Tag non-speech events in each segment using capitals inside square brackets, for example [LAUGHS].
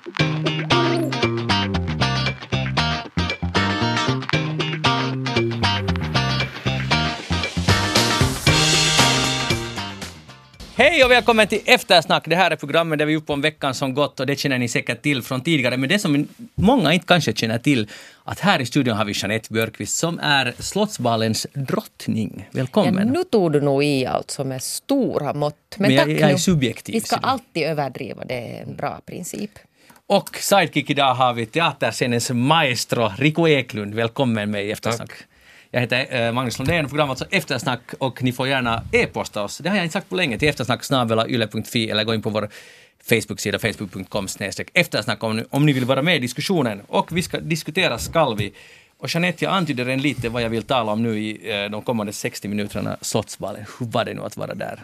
Hej och välkommen till Eftersnack. Det här är programmet där vi är uppe om veckan som gått och det känner ni säkert till från tidigare. Men det som många inte kanske känner till, att här i studion har vi Jeanette Björkqvist som är Slottsbalens drottning. Välkommen. Ja, nu tog du nog i alltså med stora mått. Men, Men jag, tack jag är subjektiv. Vi ska alltid överdriva, det är en bra princip. Och sidekick idag har vi teaterscenens maestro Rico Eklund. Välkommen med i Eftersnack. Tack. Jag heter eh, Magnus Lundén, programmet alltså Eftersnack och ni får gärna e-posta oss. Det har jag inte sagt på länge till eftersnacksnabelayle.fi eller gå in på vår Facebook-sida facebook.com eftersnack om, om ni vill vara med i diskussionen. Och vi ska diskutera Skalvi. Och Jeanette, jag antyder en lite vad jag vill tala om nu i eh, de kommande 60 minuterna, Slottsbalen. Hur var det nu att vara där?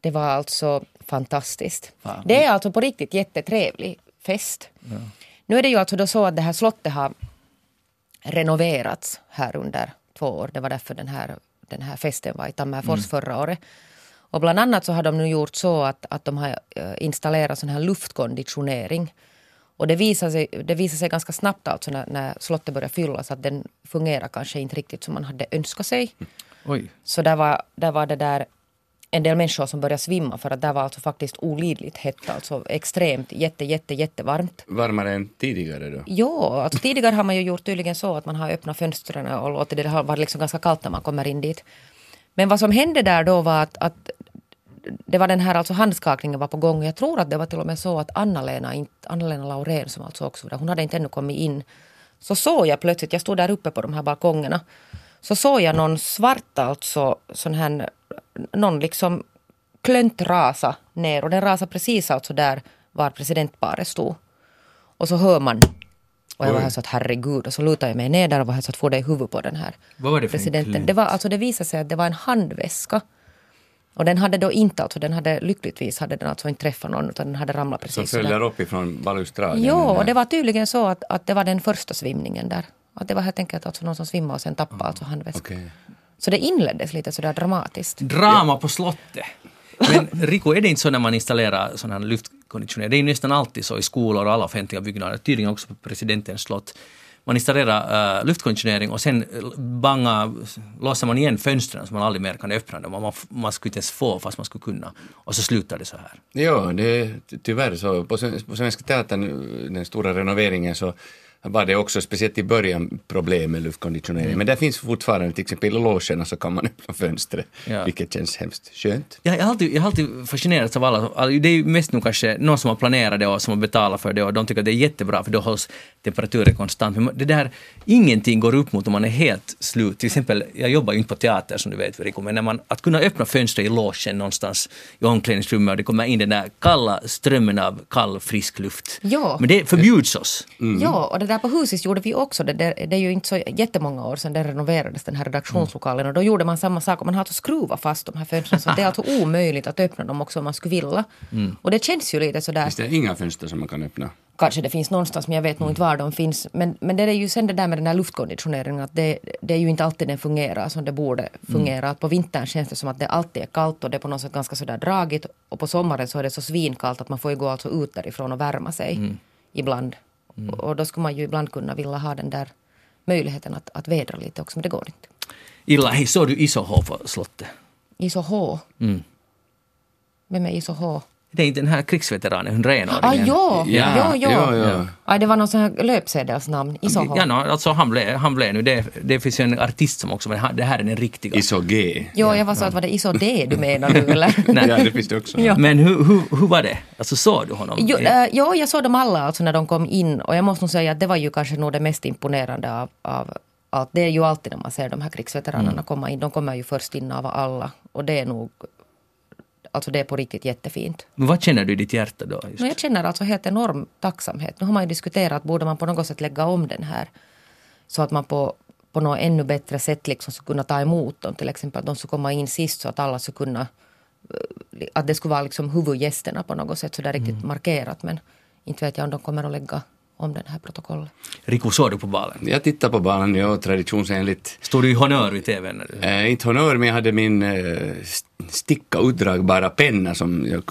Det var alltså fantastiskt. Va? Det är alltså på riktigt jättetrevlig fest. Ja. Nu är det ju alltså då så att det här slottet har renoverats här under två år. Det var därför den här, den här festen var i Tammerfors mm. förra året. Och bland annat så har de nu gjort så att, att de har eh, installerat sån här luftkonditionering. Och det visar sig, det visar sig ganska snabbt alltså när, när slottet börjar fyllas att den fungerar kanske inte riktigt som man hade önskat sig. Oj. Så där var, där var det där en del människor som började svimma för att där var alltså faktiskt olidligt hett, alltså extremt jätte, jätte, jättevarmt. Varmare än tidigare då? Ja, alltså tidigare har man ju gjort tydligen så att man har öppnat fönstren och låtit det vara liksom ganska kallt när man kommer in dit. Men vad som hände där då var att, att det var den här alltså handskakningen var på gång. Jag tror att det var till och med så att Anna-Lena, Anna-Lena Laurén som alltså också var där, hon hade inte ännu kommit in. Så såg jag plötsligt, jag stod där uppe på de här balkongerna, så såg jag någon svart alltså sån här någon liksom klönt rasa ner och den rasade precis alltså där var presidentparet stod. Och så hör man och jag var här så att herregud och så lutade jag mig ner där och var här så att få det i huvudet på den här Vad var det för presidenten. Det, var, alltså, det visade sig att det var en handväska. Och den hade då inte, alltså den hade lyckligtvis hade den alltså inte träffat någon utan den hade ramlat precis Som följer upp ifrån balustraden? Ja, och det var tydligen så att, att det var den första svimningen där. Att det var helt enkelt alltså någon som svimmade och sen tappade oh, alltså handväskan. Okay. Så det inleddes lite sådär dramatiskt. Drama på slottet. Men Rico, är det inte så när man installerar sån här luftkonditionering? Det är ju nästan alltid så i skolor och alla offentliga byggnader, tydligen också på presidentens slott. Man installerar uh, luftkonditionering och sen banga, låser man igen fönstren så man aldrig mer kan öppna dem. Man, man skulle inte ens få fast man skulle kunna. Och så slutar det så här. Ja, det är tyvärr så. På, på Svenska Teatern, den stora renoveringen, så var det också, speciellt i början, problem med luftkonditionering. Mm. Men det finns fortfarande, till exempel i logerna så kan man [LAUGHS] öppna fönstret, ja. vilket känns hemskt skönt. Ja, jag, har alltid, jag har alltid fascinerats av alla, det är ju mest nog kanske någon som har planerat det och som har betalat för det och de tycker att det är jättebra för då hålls temperaturen konstant. Men det där, ingenting går upp mot om man är helt slut. Till exempel, jag jobbar ju inte på teater som du vet Rico, men när man, att kunna öppna fönstret i logen någonstans i omklädningsrummet och det kommer in den där kalla strömmen av kall frisk luft. Ja. Men det förbjuds oss. Mm. Ja, och det där på Husis gjorde vi också det. Det, det är ju inte så jättemånga år sedan det renoverades den här redaktionslokalen och då gjorde man samma sak. Man har alltså skruvat fast de här fönstren så det är alltså omöjligt att öppna dem också om man skulle vilja. Mm. Och det känns ju lite sådär. Finns det inga fönster som man kan öppna? Kanske det finns någonstans men jag vet nog inte var de finns. Men, men det är ju sen det där med den här luftkonditioneringen att det, det är ju inte alltid den fungerar som det borde fungera. Mm. Att på vintern känns det som att det alltid är kallt och det är på något sätt ganska sådär dragigt. Och på sommaren så är det så svinkallt att man får ju gå alltså ut därifrån och värma sig mm. ibland. Mm. Och då skulle man ju ibland kunna vilja ha den där möjligheten att, att vädra lite också, men det går inte. Illa, hej, såg du Iso på slottet? Iso Mm. Vem är Iso det är inte den här krigsveteranen, hon renåringen. Ah, ja, ja, ja. ja, ja. Ah, det var någon sån här löpsedelsnamn, Isoho. Ja, no, alltså han blev, han blev nu, det, det finns ju en artist som också, men det här är den riktiga. Iso G. Ja, jag var så att var det Iso D du menar nu eller? [LAUGHS] Nej. Ja, det finns det också. Ja. Men hur, hur, hur var det? Alltså såg du honom? Jo, äh, ja, jag såg dem alla alltså när de kom in och jag måste nog säga att det var ju kanske nog det mest imponerande av, av allt. Det är ju alltid när man ser de här krigsveteranerna mm. komma in, de kommer ju först in av alla och det är nog Alltså det är på riktigt jättefint. Men vad känner du i ditt hjärta då? Just? jag känner alltså helt enorm tacksamhet. Nu har man ju diskuterat, borde man på något sätt lägga om den här så att man på, på något ännu bättre sätt liksom skulle kunna ta emot dem. Till exempel att de skulle komma in sist så att alla skulle kunna eh, att det skulle vara liksom huvudgästerna på något sätt så där riktigt mm. markerat. Men inte vet jag om de kommer att lägga om den här protokollet. Riku, såg du på balen? Jag tittar på banan, ja, traditionsenligt. Stod du i honör i tvn? Du... Eh, inte honör, men jag hade min eh, sticka utdragbara penna som jag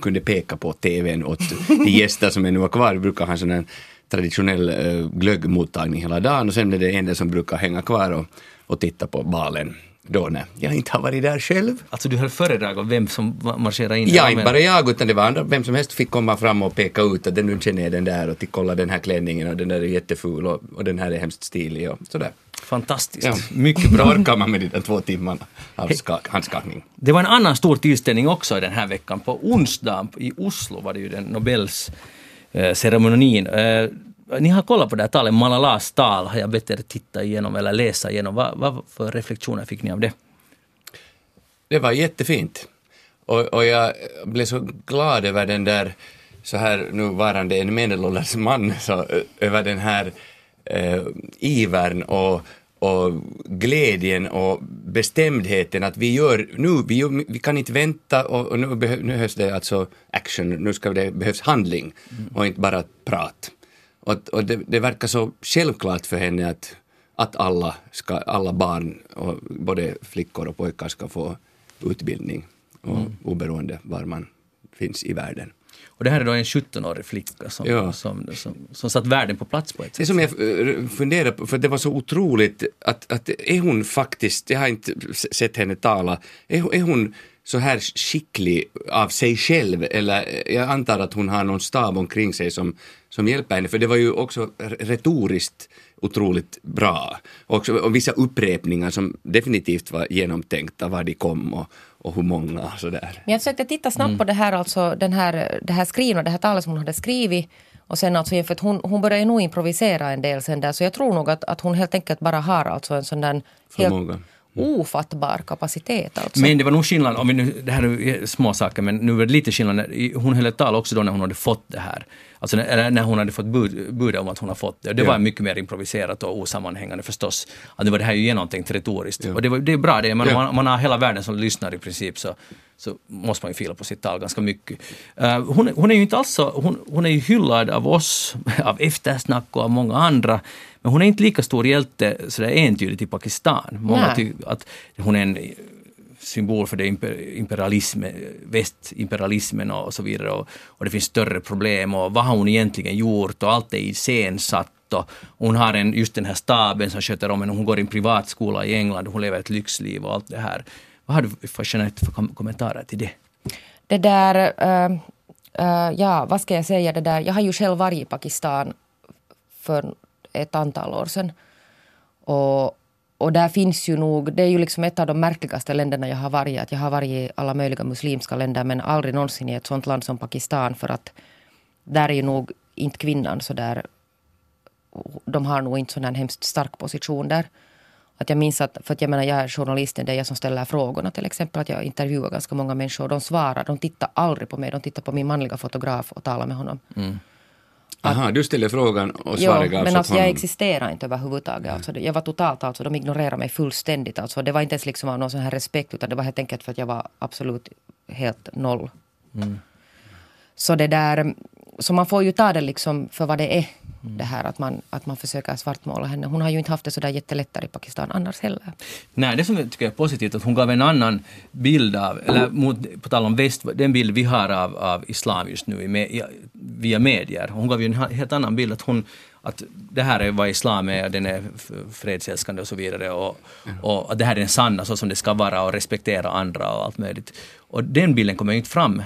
kunde peka på tvn åt de gäster som ännu var kvar. Vi brukar ha en sån här traditionell eh, glöggmottagning hela dagen och sen är det en del som brukar hänga kvar och, och titta på balen då när jag inte har varit där själv. Alltså du höll föredrag om vem som marscherade in? Ja, inte bara jag utan det var andra, vem som helst fick komma fram och peka ut att den nu känner jag den där och kolla den här klänningen och den där är jätteful och, och den här är hemskt stilig och sådär. Fantastiskt. Ja. Mycket bra. Orkar man med de där två timmarna av skak, handskakning. Det var en annan stor tillställning också den här veckan. På onsdagen i Oslo var det ju den Nobels eh, ceremonin. Eh, ni har kollat på det här talet, Malalas tal, har jag bett er titta igenom eller läsa igenom. Vad, vad för reflektioner fick ni av det? Det var jättefint. Och, och jag blev så glad över den där, så här nuvarande en medelålders man, så, över den här eh, ivern och, och glädjen och bestämdheten att vi gör nu, vi, vi kan inte vänta och, och nu, behövs det alltså action, nu ska det behövs handling och inte bara prat. Och, och det, det, verkar så självklart för henne att, att alla, ska, alla barn, och både flickor och pojkar, ska få utbildning och mm. oberoende var man finns i världen. Och det här är då en 17-årig flicka som, ja. som, som, som satt världen på plats på ett sätt. Det som jag eh, funderar på, för det var så otroligt att, att är hon faktiskt, jag har inte sett henne tala, är, är hon så här skicklig av sig själv eller jag antar att hon har någon stab omkring sig som, som hjälper henne för det var ju också retoriskt otroligt bra. Och, och vissa upprepningar som definitivt var genomtänkta var de kom och, och hur många och sådär. Men jag försökte titta snabbt mm. på det här, alltså, den här, det här skrivna, det här talet som hon hade skrivit och sen alltså, för att hon, hon började nog improvisera en del sen där så jag tror nog att, att hon helt enkelt bara har alltså en sån där helt, ofattbar kapacitet. Alltså. Men det var nog skillnad, om vi nu, det här är små saker, men nu var det lite skillnad. Hon höll ett tal också då när hon hade fått det här. Alltså när, när hon hade fått bud, bud om att hon har fått det. Det var mycket mer improviserat och osammanhängande förstås. Att det var det här ju genomtänkt retoriskt. Och det, var, det är bra det, men man, man har hela världen som lyssnar i princip så, så måste man ju fila på sitt tal ganska mycket. Uh, hon, hon, är ju inte alls så, hon, hon är ju hyllad av oss, [LAUGHS] av eftersnack och av många andra. Men hon är inte lika stor hjälte sådär entydigt i Pakistan. Många tycker att hon är en symbol för det imperialism, västimperialismen och så vidare. Och, och, det finns större problem och vad har hon egentligen gjort och allt är iscensatt. Och hon har en, just den här staben som sköter om henne. Hon går i en privatskola i England och hon lever ett lyxliv och allt det här. Vad har du för, Jeanette, för kommentarer till det? Det där, uh, uh, ja vad ska jag säga, det där, jag har ju själv varit i Pakistan för ett antal år sedan. Och, och där finns ju nog, det är ju liksom ett av de märkligaste länderna jag har varit Att jag har varit i alla möjliga muslimska länder men aldrig någonsin i ett sånt land som Pakistan för att där är ju nog inte kvinnan så där de har nog inte sån här hemskt stark position där. Att jag minns att, för att jag menar jag är journalisten, det är jag som ställer frågorna till exempel. Att jag intervjuar ganska många människor. De svarar, de tittar aldrig på mig. De tittar på min manliga fotograf och talar med honom. Mm. Aha, du ställer frågan och svarar Jo, men alltså jag existerar inte överhuvudtaget. Alltså, jag var totalt, alltså, de ignorerade mig fullständigt. Alltså, det var inte ens liksom av någon sån här respekt utan det var helt enkelt för att jag var absolut helt noll. Mm. Så det där, så man får ju ta det liksom för vad det är. Mm. Det här att man, att man försöker svartmåla henne. Hon har ju inte haft det så där jättelätt där i Pakistan annars heller. Nej, det som jag tycker är positivt att hon gav en annan bild av, eller mot, på tal om väst, den bild vi har av, av islam just nu i, via medier. Hon gav ju en helt annan bild att hon att det här är vad islam är, den är fredsälskande och så vidare och, och att det här är den sanna så som det ska vara och respektera andra och allt möjligt. Och den bilden kommer ju inte fram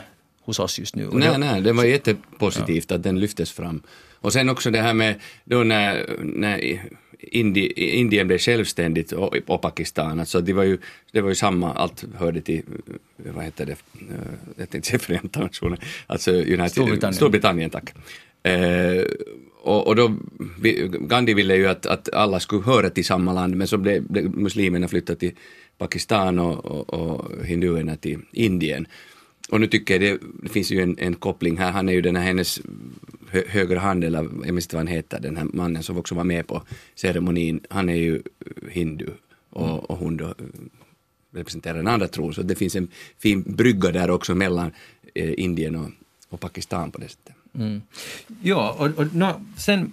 hos oss just nu. Nej, nej, det var jättepositivt ja. att den lyftes fram. Och sen också det här med då när, när Indi, Indien blev självständigt och, och, Pakistan, alltså det var, ju, det var ju samma, allt hörde till, vad heter det, eh, jag tänkte säga Förenta Nationer, alltså United, Storbritannien. Storbritannien tack. Eh, och, och, då, Gandhi ville ju att, att alla skulle höra till samma land, men så blev, blev muslimerna flyttade till Pakistan och, och, och hinduerna till Indien. Och nu tycker jag det, det finns ju en, en, koppling här, han är ju den här hennes hö, högra hand, eller jag minns inte vad han heter, den här mannen som också var med på ceremonin, han är ju hindu och, och hon då representerar den andra tron, så det finns en fin brygga där också mellan eh, Indien och, och Pakistan på det sättet. Ja, och, och nå, sen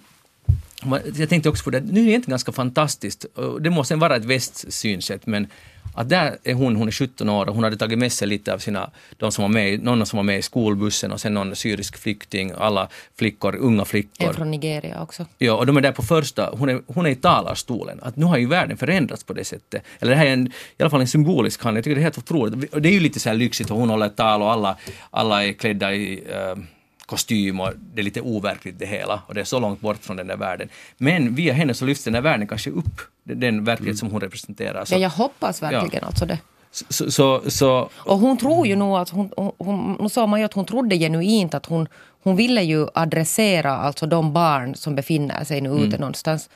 jag tänkte också på det, nu är det egentligen ganska fantastiskt, det måste vara ett västsynsätt, men att där är hon, hon är 17 år och hon hade tagit med sig lite av sina, de som var med, någon som var med i skolbussen och sen någon syrisk flykting, alla flickor, unga flickor. En från Nigeria också. Ja, och de är där på första, hon är, hon är i talarstolen. Att nu har ju världen förändrats på det sättet. Eller det här är en, i alla fall en symbolisk handling, jag tycker det är helt otroligt. Och det är ju lite så här lyxigt och hon håller ett tal och alla, alla är klädda i uh, kostym och det är lite overkligt det hela och det är så långt bort från den där världen. Men via henne så lyfts den där världen kanske upp, den verklighet mm. som hon representerar. Så, ja, jag hoppas verkligen ja. alltså det. Så, så, så, och hon tror ju nog att hon, hon, hon, nu sa man ju att hon trodde genuint att hon, hon ville ju adressera alltså de barn som befinner sig nu ute mm. någonstans.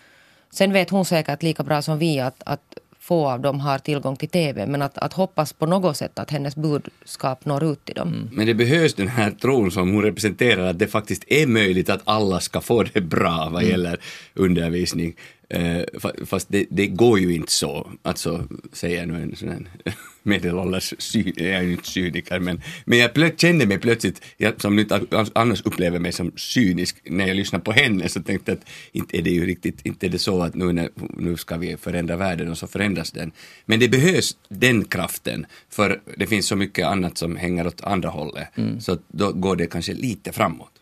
Sen vet hon säkert lika bra som vi att, att få av dem har tillgång till TV. Men att, att hoppas på något sätt att hennes budskap når ut till dem. Mm. Men det behövs den här tron som hon representerar att det faktiskt är möjligt att alla ska få det bra vad mm. gäller undervisning. Uh, fast det, det, går ju inte så, alltså säger nu en sån här [LAUGHS] medelålders, jag är ju inte cyniker, men, men jag plöt, kände mig plötsligt, jag, som inte annars upplever mig som cynisk, när jag lyssnar på henne så tänkte jag att inte är det ju riktigt, inte är det så att nu, när, nu ska vi förändra världen och så förändras den. Men det behövs den kraften, för det finns så mycket annat som hänger åt andra hållet, mm. så då går det kanske lite framåt.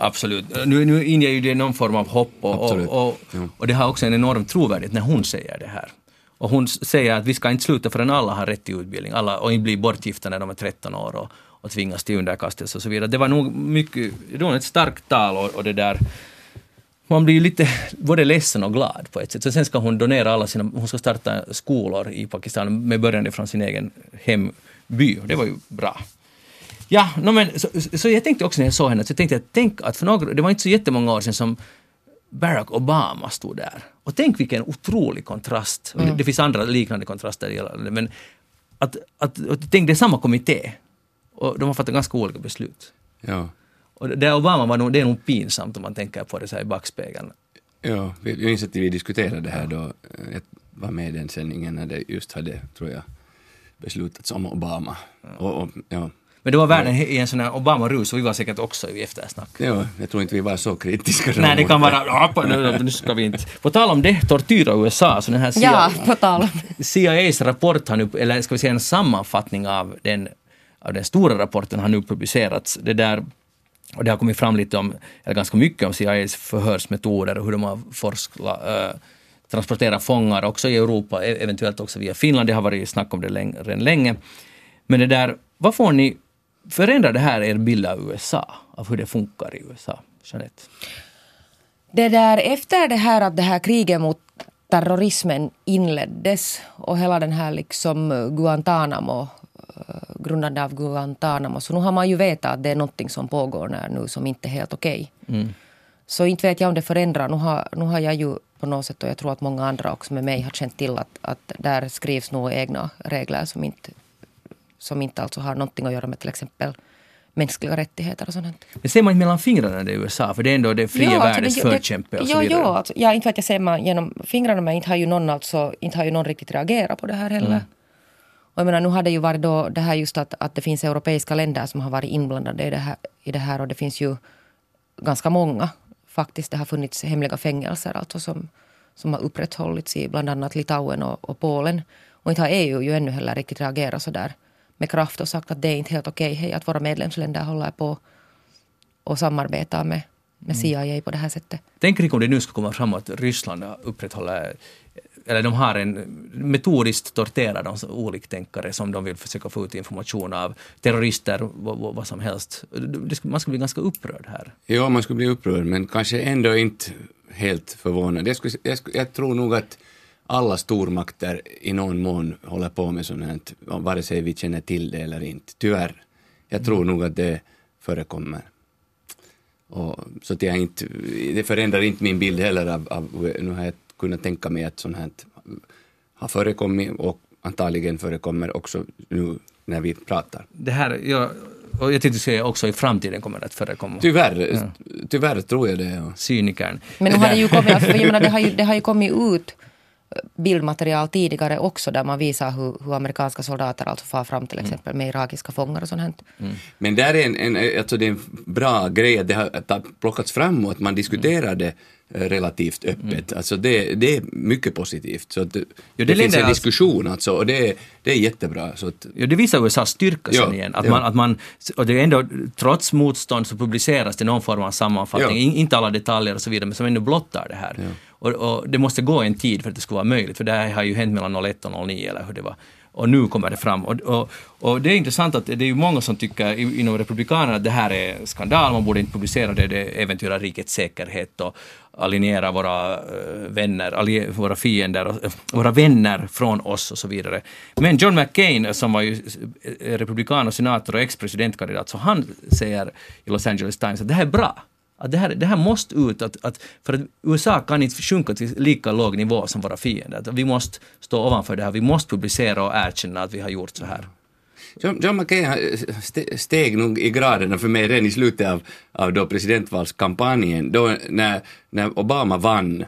Absolut. Nu, nu inger ju det någon form av hopp och, och, och, och, det har också en enorm trovärdighet när hon säger det här. Och hon säger att vi ska inte sluta förrän alla har rätt till utbildning alla, och inte bli bortgifta när de är 13 år och, och tvingas till underkastelse och så vidare. Det var nog mycket, det var ett starkt tal och, och det där man blir ju lite både ledsen och glad på ett sätt. Så sen ska hon donera alla sina, hon ska starta skolor i Pakistan med början från sin egen hemby. Det var ju bra. Ja, no, men, så, så, jag tänkte också när jag såg henne, så jag tänkte att tänk att för några, det var inte så jättemånga år sedan som Barack Obama stod där. Och tänk vilken otrolig kontrast. Mm. Det, det, finns andra liknande kontraster, men att, att, att, tänk det är samma kommitté. Och de har fattat ganska olika beslut. Ja. Och det Obama var nog, det är nog pinsamt om man tänker på det så här i backspegeln. Ja, jag minns att vi diskuterade det här då, jag var med i den sändningen när det just hade, tror jag, beslutats om Obama. Ja. Och, och, ja, men det var världen i en sån här Obama-rus och vi var säkert också i eftersnack. Ja, jag tror inte vi var så kritiska. Nej, det kan vara... Nu, nu ska vi inte... På tal om det, tortyr av USA, så den här CIA, ja, på tal om CIAs rapport har nu, eller ska vi säga en sammanfattning av den, av den stora rapporten har nu publicerats. Det där och det har kommit fram lite om, eller ganska mycket om CIAs förhörsmetoder och hur de har forskat, äh, transporterat fångar också i Europa, e- eventuellt också via Finland. Det har varit snack om det redan länge. Men det där, vad får ni Förändrar det här er bild av USA, av hur det funkar i USA? Jeanette? Det där, efter det här att det här kriget mot terrorismen inleddes och hela den här liksom Guantanamo eh, grundande av Guantanamo. Så nu har man ju vetat att det är någonting som pågår där nu som inte är helt okej. Okay. Mm. Så inte vet jag om det förändrar. Nu har, nu har jag ju på något sätt och jag tror att många andra också med mig har känt till att, att där skrivs nog egna regler som inte som inte alltså har någonting att göra med till exempel mänskliga rättigheter och sånt. Men ser man inte mellan fingrarna det i USA? För det är ändå det fria ja, världens alltså förkämpe och så vidare. Ja, alltså, ja, inte vet jag ser man genom fingrarna men inte har ju någon, alltså, inte har ju någon riktigt reagerat på det här heller. Mm. Och jag menar, nu har det ju varit då det här just att, att det finns europeiska länder som har varit inblandade i det, här, i det här och det finns ju ganska många faktiskt. Det har funnits hemliga fängelser alltså som, som har upprätthållits i bland annat Litauen och, och Polen. Och inte har EU ju ännu heller riktigt reagerat så där med kraft och sagt att det är inte helt okej okay, att våra medlemsländer håller på och samarbetar med, med mm. CIA på det här sättet. Tänk dig om det nu skulle komma fram att Ryssland upprätthåller eller de har en metodiskt torterar de oliktänkare som de vill försöka få ut information av, terrorister, vad, vad som helst. Man skulle bli ganska upprörd här. Ja, man skulle bli upprörd, men kanske ändå inte helt förvånad. Jag, skulle, jag, skulle, jag tror nog att alla stormakter i någon mån håller på med sånt här, vare sig vi känner till det eller inte. Tyvärr. Jag tror nog att det förekommer. Och, så att jag inte, det förändrar inte min bild heller av, av, nu har jag kunnat tänka mig att sånt här har förekommit och antagligen förekommer också nu när vi pratar. Det här, jag, och jag tänkte säga också i framtiden kommer det att förekomma. Tyvärr, ja. tyvärr tror jag det. Ja. Cynikern. Men nu har det ju kommit, alltså, jag [LAUGHS] menar, det har ju, det har ju kommit ut bildmaterial tidigare också där man visar hur, hur amerikanska soldater alltså far fram till exempel med irakiska fångar och sånt. här. Men där är en, en, alltså det är en bra grej att det har att det har plockats fram och att man diskuterar det eh, relativt öppet. Alltså det, det är mycket positivt. Så att det, det det finns en alltså- diskussion alltså och det, det är jättebra. Så att, Ja, det visar USAs styrka sen Ja, igen. Att ja. man, att man, och det är ändå, trots motstånd så publiceras det någon form av sammanfattning. In, inte alla detaljer och så vidare, men som ändå blottar det här. Och, och det måste gå en tid för att det ska vara möjligt, för det här har ju hänt mellan 01 och 09 eller hur det var. Och nu kommer det fram. Och, och, och det är intressant att det är ju många som tycker inom Republikanerna att det här är skandal, man borde inte publicera det, det äventyrar rikets säkerhet och alienera våra eh, vänner, allie, våra fiender, eh, våra vänner från oss och så vidare. Men John McCain som var ju eh, republikan och senator och ex-presidentkandidat, så han säger i Los Angeles Times att det här är bra. Att det, här, det här måste ut, att, att, för att USA kan inte sjunka till lika låg nivå som våra fiender. Att vi måste stå ovanför det här, vi måste publicera och erkänna att vi har gjort så här. John, John McCain eh, steg nog i graderna för mig redan i slutet av, av då presidentvalskampanjen, då när, när Obama vann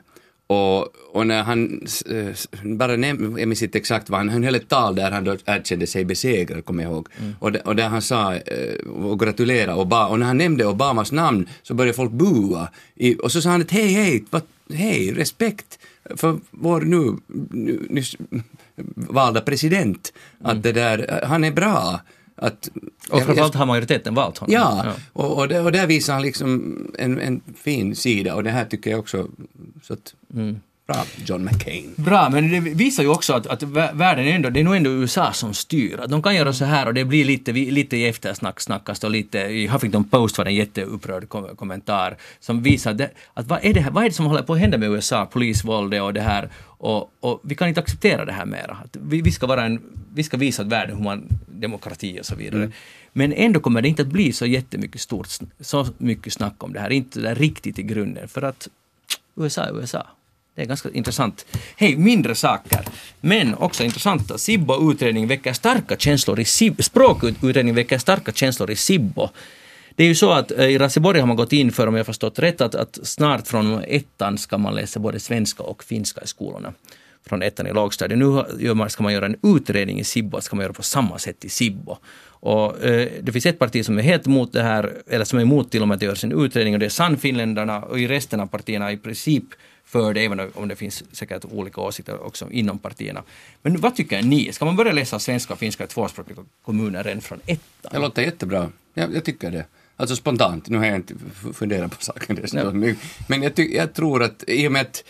och, och när han, eh, bara näm, jag minns inte exakt vad han, han höll ett tal där han då erkände sig besegrad, kommer jag ihåg. Och, där- och där han sa eh, och gratulerade Obama, och när han nämnde Obamas namn så började folk bua. I, och så sa han att hej, hej, vad, hej, respekt för vår nu, nu nyss valda president, att det där, han är bra. Att, Och framförallt har majoriteten valt honom. Ja, Och, och, där, och där visar han liksom en, en fin sida och det här tycker jag också, så att, bra John McCain. Bra, men det visar ju också att, att vä- världen är ändå, det är nog ändå USA som styr. Att de kan göra så här och det blir lite, lite i eftersnack snackas och lite, i Huffington Post var det en jätteupprörd kom, kommentar som visar det, att vad är det här, vad är det som håller på att hända med USA, polisvåldet och det här och, och vi kan inte acceptera det här mera. Vi, vi ska vara en, vi ska visa att världen hur man, demokrati och så vidare. Men ändå kommer det inte att bli så jättemycket stort, så mycket snack om det här, inte där riktigt i grunden för att USA är USA. Det är ganska intressant. Hej, mindre saker, men också intressanta. Sibbo-utredning väcker starka känslor i Sibbo. Språkutredning väcker starka känslor i Sibbo. Det är ju så att eh, i Raseborg har man gått in för, om jag förstått rätt, att, att snart från ettan ska man läsa både svenska och finska i skolorna. Från ettan i lågstadiet. Nu ska man göra en utredning i Sibbo, ska man göra på samma sätt i Sibbo. Och, eh, det finns ett parti som är helt emot det här, eller som är emot till och med att det görs en utredning och det är Sannfinländarna och i resten av partierna i princip för det, även om det finns säkert olika åsikter också inom partierna. Men vad tycker ni? Ska man börja läsa svenska och finska i tvåspråkiga kommuner redan från ettan? Det låter jättebra. Jag, jag tycker det. Alltså spontant, nu har jag inte funderat på saken. Men- Men jag, jag tror att i och med att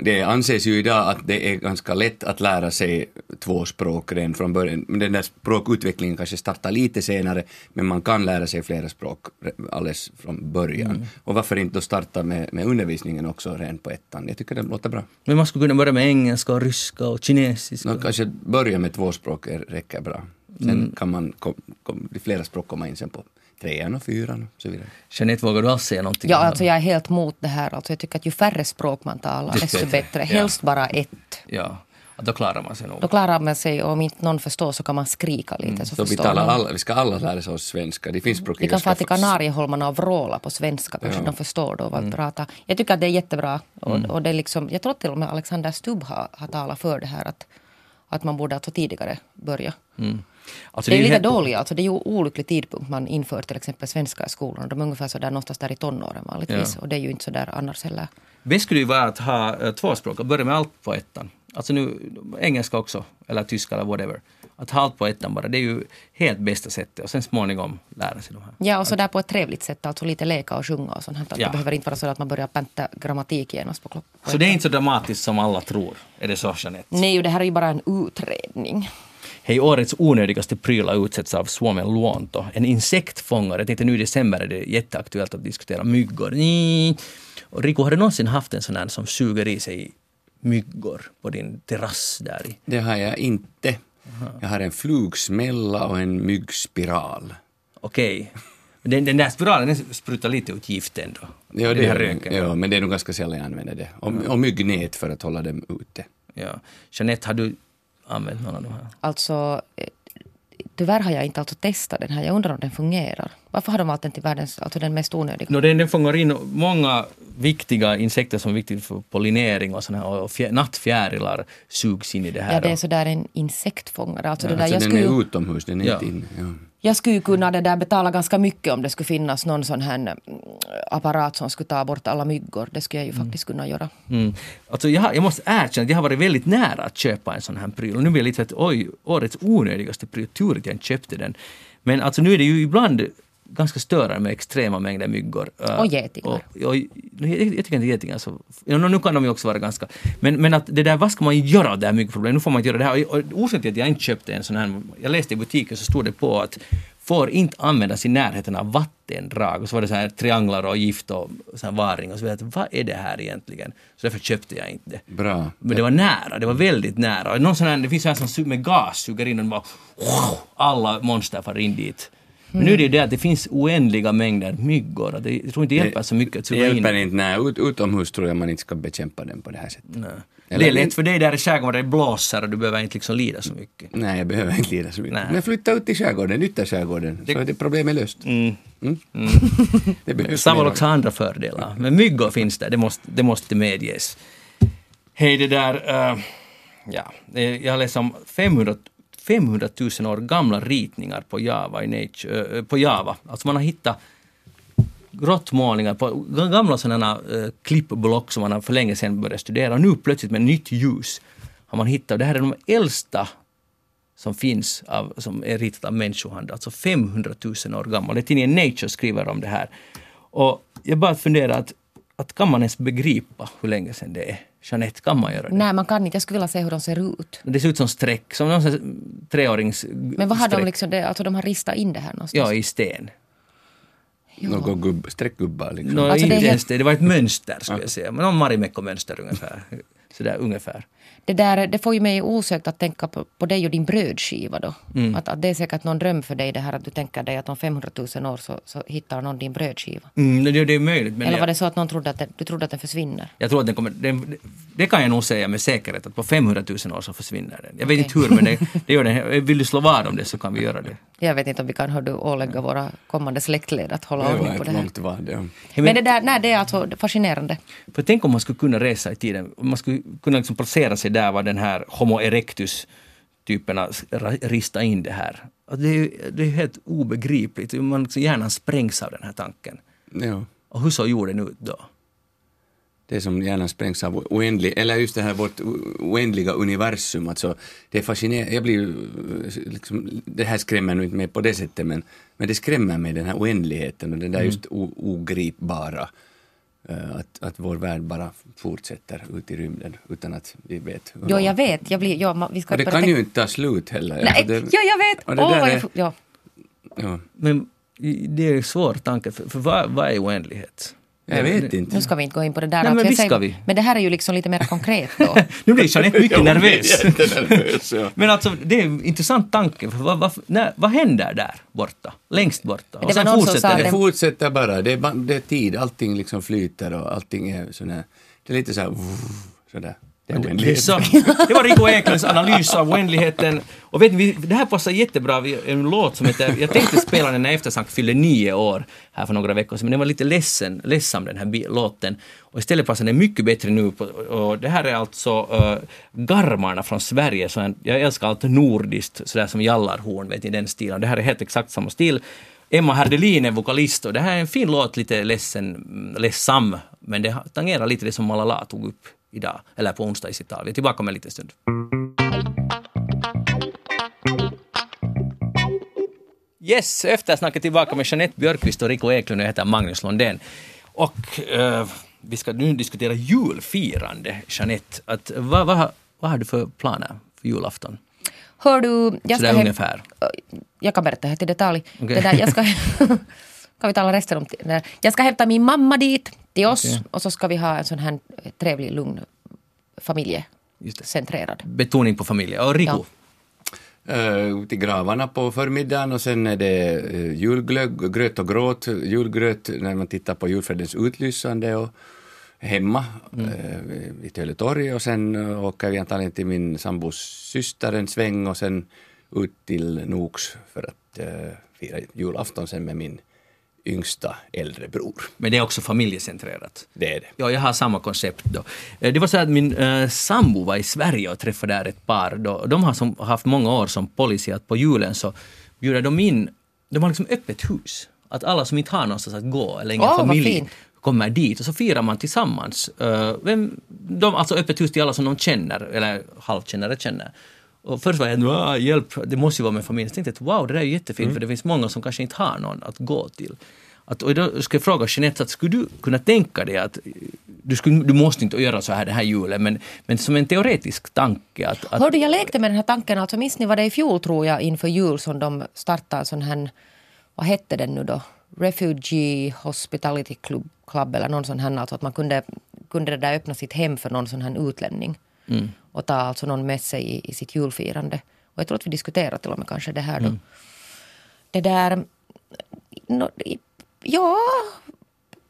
det anses ju idag att det är ganska lätt att lära sig två språk redan från början. Den där språkutvecklingen kanske startar lite senare, men man kan lära sig flera språk alldeles från början. Och varför inte då starta med, med undervisningen också redan på ettan? Jag tycker det låter bra. Men man skulle kunna börja med engelska och ryska och kinesiska. Nå, kanske börja med två språk räcker bra. Sen kan man, kom, kom, flera språk komma in sen på trean och fyran och så vidare. Jeanette, vågar du alls säga någonting? Ja, alltså jag är helt mot det här. Alltså jag tycker att ju färre språk man talar, Desto desto bättre. Helst bara ett. Ja, att då klarar man sig nog. Då klarar man sig och om inte någon förstår så kan man skrika lite. Så Så vi, talar någon. alla, vi ska alla lära oss svenska. Det finns språk Vi kan fara till Kanarieholmarna och vråla på svenska, kanske Ja. de förstår då vad vi pratar. Jag tycker att det är jättebra. Och, Mm. och det är liksom, jag tror till och med Alexander Stubb har, har talat för det här att, att man borde alltså tidigare börja. Alltså, Det är ju lite helt- dåligt, alltså det är ju olycklig tidpunkt man inför till exempel svenska i skolan. De är ungefär så där någonstans där i tonåren vanligtvis. Ja. Och det är ju inte så där annars heller. Bäst skulle ju vara att ha eh, två språk och börja med allt på ettan. Alltså nu, engelska också, eller tyska eller whatever. Att ha allt på ettan bara, det är ju helt bästa sättet och sen småningom lära sig de här. Ja, och så där på ett trevligt sätt, alltså lite leka och sjunga och sånt. Ja. Det behöver inte vara så att man börjar pänta grammatik genast på klockan. Så det är inte så dramatiskt som alla tror. Är det så, Jeanette? Nej, det här är ju bara en utredning. Hej, årets onödigaste prylar utsätts av Suomen luonto. En insektfångare. Jag tänkte nu i december är det jätteaktuellt att diskutera myggor. Mm. Och Rico, har du någonsin haft en sån här som suger i sig myggor på din terrass där i? Det har jag inte. Jag har en flugsmälla och en myggspiral. Okej. Men Den, den där spiralen den sprutar lite ut gift ändå. Ja, det här är, röken. ja, men det är nog ganska sällan jag använder det. Och, och myggnät för att hålla dem ute. Ja. Jeanette, har du använt någon av de här? Alltså, eh, tyvärr har jag inte alltså testat den här. Jag undrar om den fungerar. Varför har de valt den till världens, alltså den mest onödiga? No, den, den fångar in många viktiga insekter som är viktiga för pollinering och, såna här, och fjär, nattfjärilar sugs in i det här. Ja, det är sådär en insektfångare. Alltså Ja, det där, alltså jag, den skulle, är ju- utomhus, den är Ja. inte inne. Ja. Jag skulle kunna det där betala ganska mycket om det skulle finnas någon sån här mm, apparat som skulle ta bort alla myggor. Det skulle jag ju faktiskt kunna göra. Mm. Alltså jag, jag måste erkänna att jag har varit väldigt nära att köpa en sån här pryl. Och nu blir jag lite att oj, årets onödigaste pryl, tur att jag inte köpte den. Men alltså nu är det ju ibland ganska störande med extrema mängder myggor. Och getingar. Och, och, jag, jag tycker inte getingar så... Ja, nu kan de ju också vara ganska... Men, men att det där, vad ska man göra åt det här myggproblemet? Nu får man inte göra det här. Och, och orsaken till att jag inte köpte en sån här... Jag läste i butiken så stod det på att får inte användas i närheten av vattendrag. Och så var det så här trianglar och gift och så här varing och så vidare. Vad är det här egentligen? Så därför köpte jag inte det. Bra. Men det var nära, det var väldigt nära. Någon sån här, det finns en som su- med gas suger in och bara alla monster far in dit. Men nu är det ju det att det finns oändliga mängder myggor. Det, jag tror inte det hjälper så mycket att Det suga in. hjälper inte. Nej, ut, utomhus tror jag man inte ska bekämpa den på det här sättet. Nej. Eller- Det är lätt för dig där i skärgården det blåser och du behöver inte liksom lida så mycket. Nej, jag behöver inte lida så mycket. Nej. Men flytta ut i skärgården, ytterskärgården, så är det problemet löst. Mm. Mm. [LAUGHS] det behövs Samma mer har andra fördelar. Men myggor finns där, det måste, det måste medges. Hej, det där... eh, ja, det- jag har läst om 500, 500 000 år gamla ritningar på Java, i nature, på Java. Alltså man har hittat grottmålningar på gamla sådana klippblock som man har för länge sedan börjat studera. Och nu plötsligt med nytt ljus har man hittat, det här är de äldsta som finns, av, som är ritat av människohand, alltså 500 000 år gammal. Det är tidningen Nature skriver om det här. Och jag bara funderar att, att kan man ens begripa hur länge sedan det är? Jeanette, kan man göra det? Nej, man kan inte. Jag skulle vilja se hur de ser ut. Det ser ut som streck, som någon treårings Men vad har de streck. liksom, det, alltså de har ristat in det här någonstans? Ja, i sten. Några gubb, streckgubbar liksom. No, Alltså, det helt- ens det, det var ett mönster skulle jag säga. Någon Marimekko-mönster ungefär. Sådär ungefär. Det, där, det får ju mig osökt att tänka på, på dig och din brödskiva då. Mm. Att, att det är säkert någon dröm för dig det här att du tänker dig att om 500 000 år så, så hittar någon din brödskiva. Mm, det, det är möjligt. Men Eller jag, var det så att någon trodde att den, du trodde att den försvinner? jag tror att den kommer... Den, det kan jag nog säga med säkerhet att på 500 000 år så försvinner den. Jag vet Okej. inte hur men det, [LAUGHS] det gör den. Vill du slå vad om det så kan vi göra det. Jag vet inte om vi kan hör du, ålägga våra kommande släktled att hålla det var ordning på det här. långt vad. Ja. Men det där, nej, det är alltså fascinerande. För tänk om man skulle kunna resa i tiden, om man skulle kunna liksom placera sig där var den här Homo erectus typerna rista in det här. Det är, det är helt obegripligt. Man liksom hjärnan sprängs av den här tanken. Ja. Och hur såg jorden ut då? Det som gärna sprängs av oändlig, eller just det här vårt oändliga universum. Alltså, det är fascinerande. Jag blir eh, liksom, det här skrämmer nu inte mig på det sättet, men, men det skrämmer mig den här oändligheten och det där just o, ogripbara. Eh, Att, att vår värld bara fortsätter ut i rymden utan att vi vet. Jo, långt. jag vet. Jag blir, ja, vi ska Och det kan tänka- ju inte ta slut heller. Nej, Alltså, det, ja, jag vet! det där vad är- jag, ja. ja, Men det är en svår tanke, för, för vad, vad är oändlighet? Jag vet inte. Nu ska vi inte gå in på det där. Nej, men jag visst ska vi. men det här är ju liksom lite mer konkret då. [LAUGHS] nu blir Jeanette mycket nervös. ja. Men alltså, det är en intressant tanke. Vad, vad, när, vad händer där borta? Längst borta? någon som sa Det det- fortsätter bara, det är, det är tid, allting liksom flyter och allting är sådär, det är lite såhär, sådär. Det är Det, är oändlighet. så, [LAUGHS] det var Rico Eklunds analys av oändligheten. Och vet ni, det här passar jättebra vid en låt som heter... Jag tänkte spela den när Eftersnack fyllde nio år här för några veckor sedan, men den var lite ledsen, ledsam den här låten. Och istället passar den mycket bättre nu. På, och det här är alltså uh, Garmarna från Sverige. Så en, jag älskar allt nordiskt, sådär som jallarhorn, vet ni, den stilen. Det här är helt exakt samma stil. Emma Herdelin är vokalist och det här är en fin låt, lite ledsen, ledsam, men det tangerar lite det som Malala tog upp idag, eller på onsdag i sitt tal. Vi är tillbaka om en liten stund. Yes, eftersnacket tillbaka med Jeanette Björkqvist och Rico Eklund jag heter Magnus Lundén. Och eh, vi ska nu diskutera julfirande, Jeanette. Att, vad, vad, vad har du för planer för julafton? Hör du, jag Sådär ska ungefär. Jag kan berätta här till detalj. Okej. Det där, jag ska, [LAUGHS] kan vi tala resten om det. Jag ska hämta min mamma dit, till oss, Okej. och så ska vi ha en sån här trevlig, lugn familjecentrerad. Betoning på familj. Och Rico? Ja. Uh, till gravarna på förmiddagen och sen är det uh, julglögg, gröt och gråt, julgröt när man tittar på julfredens utlysande och hemma mm. vid Töletorg och sen uh, åker vi antagligen till min sambos syster en sväng och sen ut till Noks för att uh, fira julafton sen med min yngsta äldre bror. Men det är också familjecentrerat. Det är det. Ja, jag har samma koncept då. Eh, det var så att min äh, sambo var i Sverige och träffade där ett par. Då, de har som, haft många år som policy att på julen så bjuder de in, de har liksom öppet hus. Att alla som inte har någonstans att gå eller ingen vad familj kommer dit och så firar man tillsammans. Uh, vem, de, alltså öppet hus till alla som de känner, eller halvkänner eller känner. Och först var jag "Åh, hjälp, det måste ju vara med familjen. Så tänkte jag wow, det där är ju jättefint för det finns många som kanske inte har någon att gå till. Att, och då ska jag fråga Jeanette, att skulle du kunna tänka dig att du, skulle, du måste inte göra så här den här julen, men, men som en teoretisk tanke att... att Hörde, jag lekte med den här tanken, alltså minns ni vad det i fjol tror jag inför jul som de startade sån här, vad hette den nu då? Refugee Hospitality Club, Club eller någon sån här, alltså att man kunde, kunde det där öppna sitt hem för någon sån här utlänning. Och ta alltså någon med sig i, i sitt julfirande. Och jag tror att vi diskuterade till och med kanske det här då. Det där, no, ja,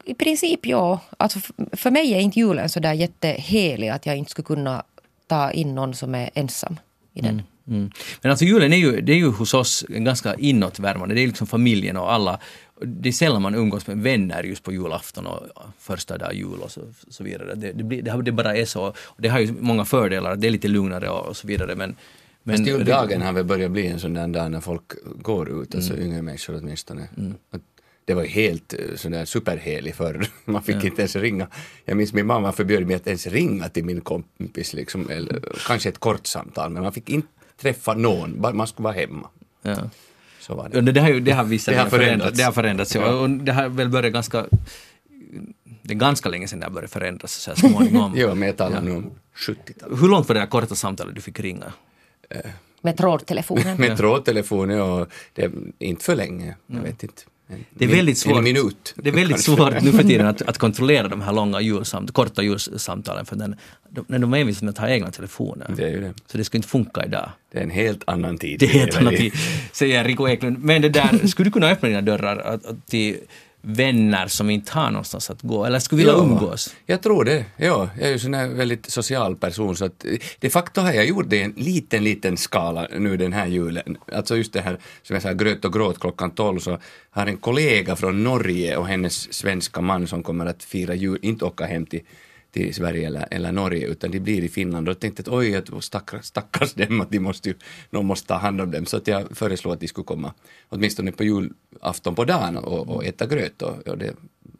i princip ja. Alltså för mig är inte julen så där jättehelig att jag inte skulle kunna ta in någon som är ensam i den. Mm. Men alltså julen är ju, det är ju hos oss ganska inåtvärmande, det är liksom familjen och alla. Det är sällan man umgås med vänner just på julafton och första dag jul och så, så vidare. Det, det, blir, det, det bara är så. Det har ju många fördelar, det är lite lugnare och, och så vidare. Men, men Fast juldagen har väl börjat bli en sån där dag när folk går ut, alltså yngre människor åtminstone. Att Det var helt eh, sån där superhelig förr. [LAUGHS] Man fick inte ens ringa. Jag minns min mamma förbjöd mig att ens ringa till min kompis, liksom, eller kanske ett kort samtal, men man fick inte träffa någon, man skulle vara hemma. ja. Så var det. det, har ju, det har vissa Det har förändrats. Det har förändrats, ja. Och det har väl börjat ganska... Det är ganska länge sedan det har börjat förändras så här småningom. [LAUGHS] Jo, men jag talar nu om 70-talet. Hur långt var det där korta samtalet du fick ringa? Med trådtelefonen. [LAUGHS] Med trådtelefon, ja, det är inte för länge, jag vet inte. En, Det är väldigt svårt, En minut. det är väldigt svårt nu för tiden att, [LAUGHS] att kontrollera de här långa julsamt, korta julsamtalen för den, de, när de är envisa med att ha egna telefoner. Det är ju det. Så det skulle inte funka idag. Det är en helt annan tid. Det är helt annat lever i. i, säger Rico Eklund. Men det där, skulle du kunna öppna dina dörrar till vänner som inte har någonstans att gå eller skulle vilja Ja, umgås? Jag tror det. Ja, jag är ju sån här väldigt social person så att eh, de facto har jag gjort det i en liten, liten skala nu den här julen. Alltså just det här som jag sa, gröt och gråt klockan 12 så har en kollega från Norge och hennes svenska man som kommer att fira jul, inte åka hem till till Sverige eller, eller Norge utan de blir i Finland och jag tänkte att oj, att stackars, stackars dem att de måste ju, någon måste ta hand om dem så att jag föreslog att de skulle komma åtminstone på julafton på dagen och, och äta gröt och, och det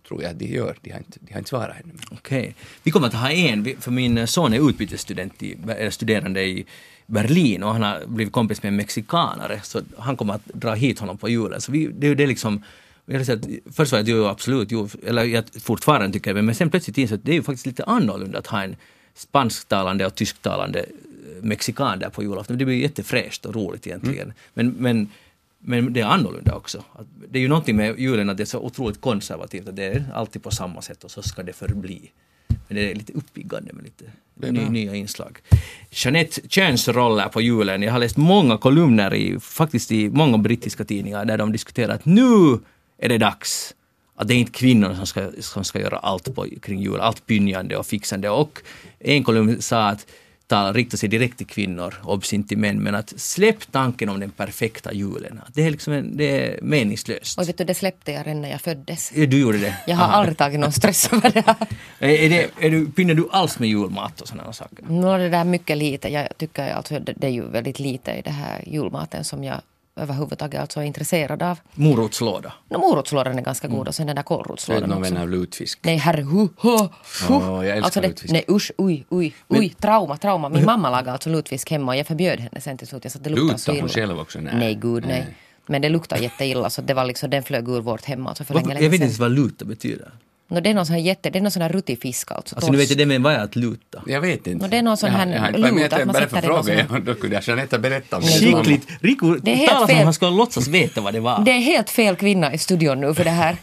tror jag att de gör. De har inte, de har inte svarat ännu. Okej. Vi kommer att ha en, för min son är utbytesstudent i, eller studerande i Berlin och han har blivit kompis med en mexikanare så han kommer att dra hit honom på julen. Så vi, det, det är liksom jag säga att först var jag ju absolut, jo, eller jag fortfarande tycker jag, men sen plötsligt insåg att det är ju faktiskt lite annorlunda att ha en spansktalande och tysktalande eh, mexikan där på julafton. Det blir jättefräscht och roligt egentligen. Men, men, men det är annorlunda också. Det är ju någonting med julen att det är så otroligt konservativt att det är alltid på samma sätt och så ska det förbli. Men det är lite uppiggande med lite ny, nya inslag. Jeanette könsroller på julen. Jag har läst många kolumner i, faktiskt i många brittiska tidningar där de diskuterar att nu är det dags att det är inte kvinnorna som ska, som ska göra allt på, kring jul, allt pynjande och fixande. Och en kolumn sa att tal riktar sig direkt till kvinnor, obs inte till män, men att släpp tanken om den perfekta julen. Det är liksom en, det är meningslöst. Och vet du, det släppte jag redan när jag föddes. Ja, Du gjorde det? Jag har Aha. aldrig tagit någon stress över det här. [LAUGHS] Är, det, är du, pynnar du alls med julmat och sådana saker? Nå, det där är mycket lite. Jag tycker alltså det, det är ju väldigt lite i det här julmaten som jag överhuvudtaget alltså är intresserad av. Morotslåda? No, morotslådan är ganska Mm. god och sen den där Jag är kålrotslådan någon också. av lutfisk. Nej herre, hu, hu, hu. Åh, jag älskar alltså det, lutfisk. Nej usch, oj, oj, oj, trauma, trauma. Min [LAUGHS] mamma lagade alltså lutfisk hemma och jag förbjöd henne sen till slut. Jag sa att det luktar så Lutar hon illa. själv också? Nej. Nej, gud nej. Men det luktar jätteilla så det var liksom, den flög ur vårt hem alltså för Vad- länge, jag länge vet sedan. inte vad luta betyder. No, det är någon sån här jätte, det är någon sån här ruttifisk alltså. Alltså nu vet jag det, men vad är att luta? Jag vet inte. Nå, det är någon sån här Jag- jag- lut, men jag bara för fråga, sån då kunde jag Jeanette berätta om. Skickligt! Det är helt talar som om han skulle låtsas veta vad det var. Det är helt fel kvinna i studion nu för det här.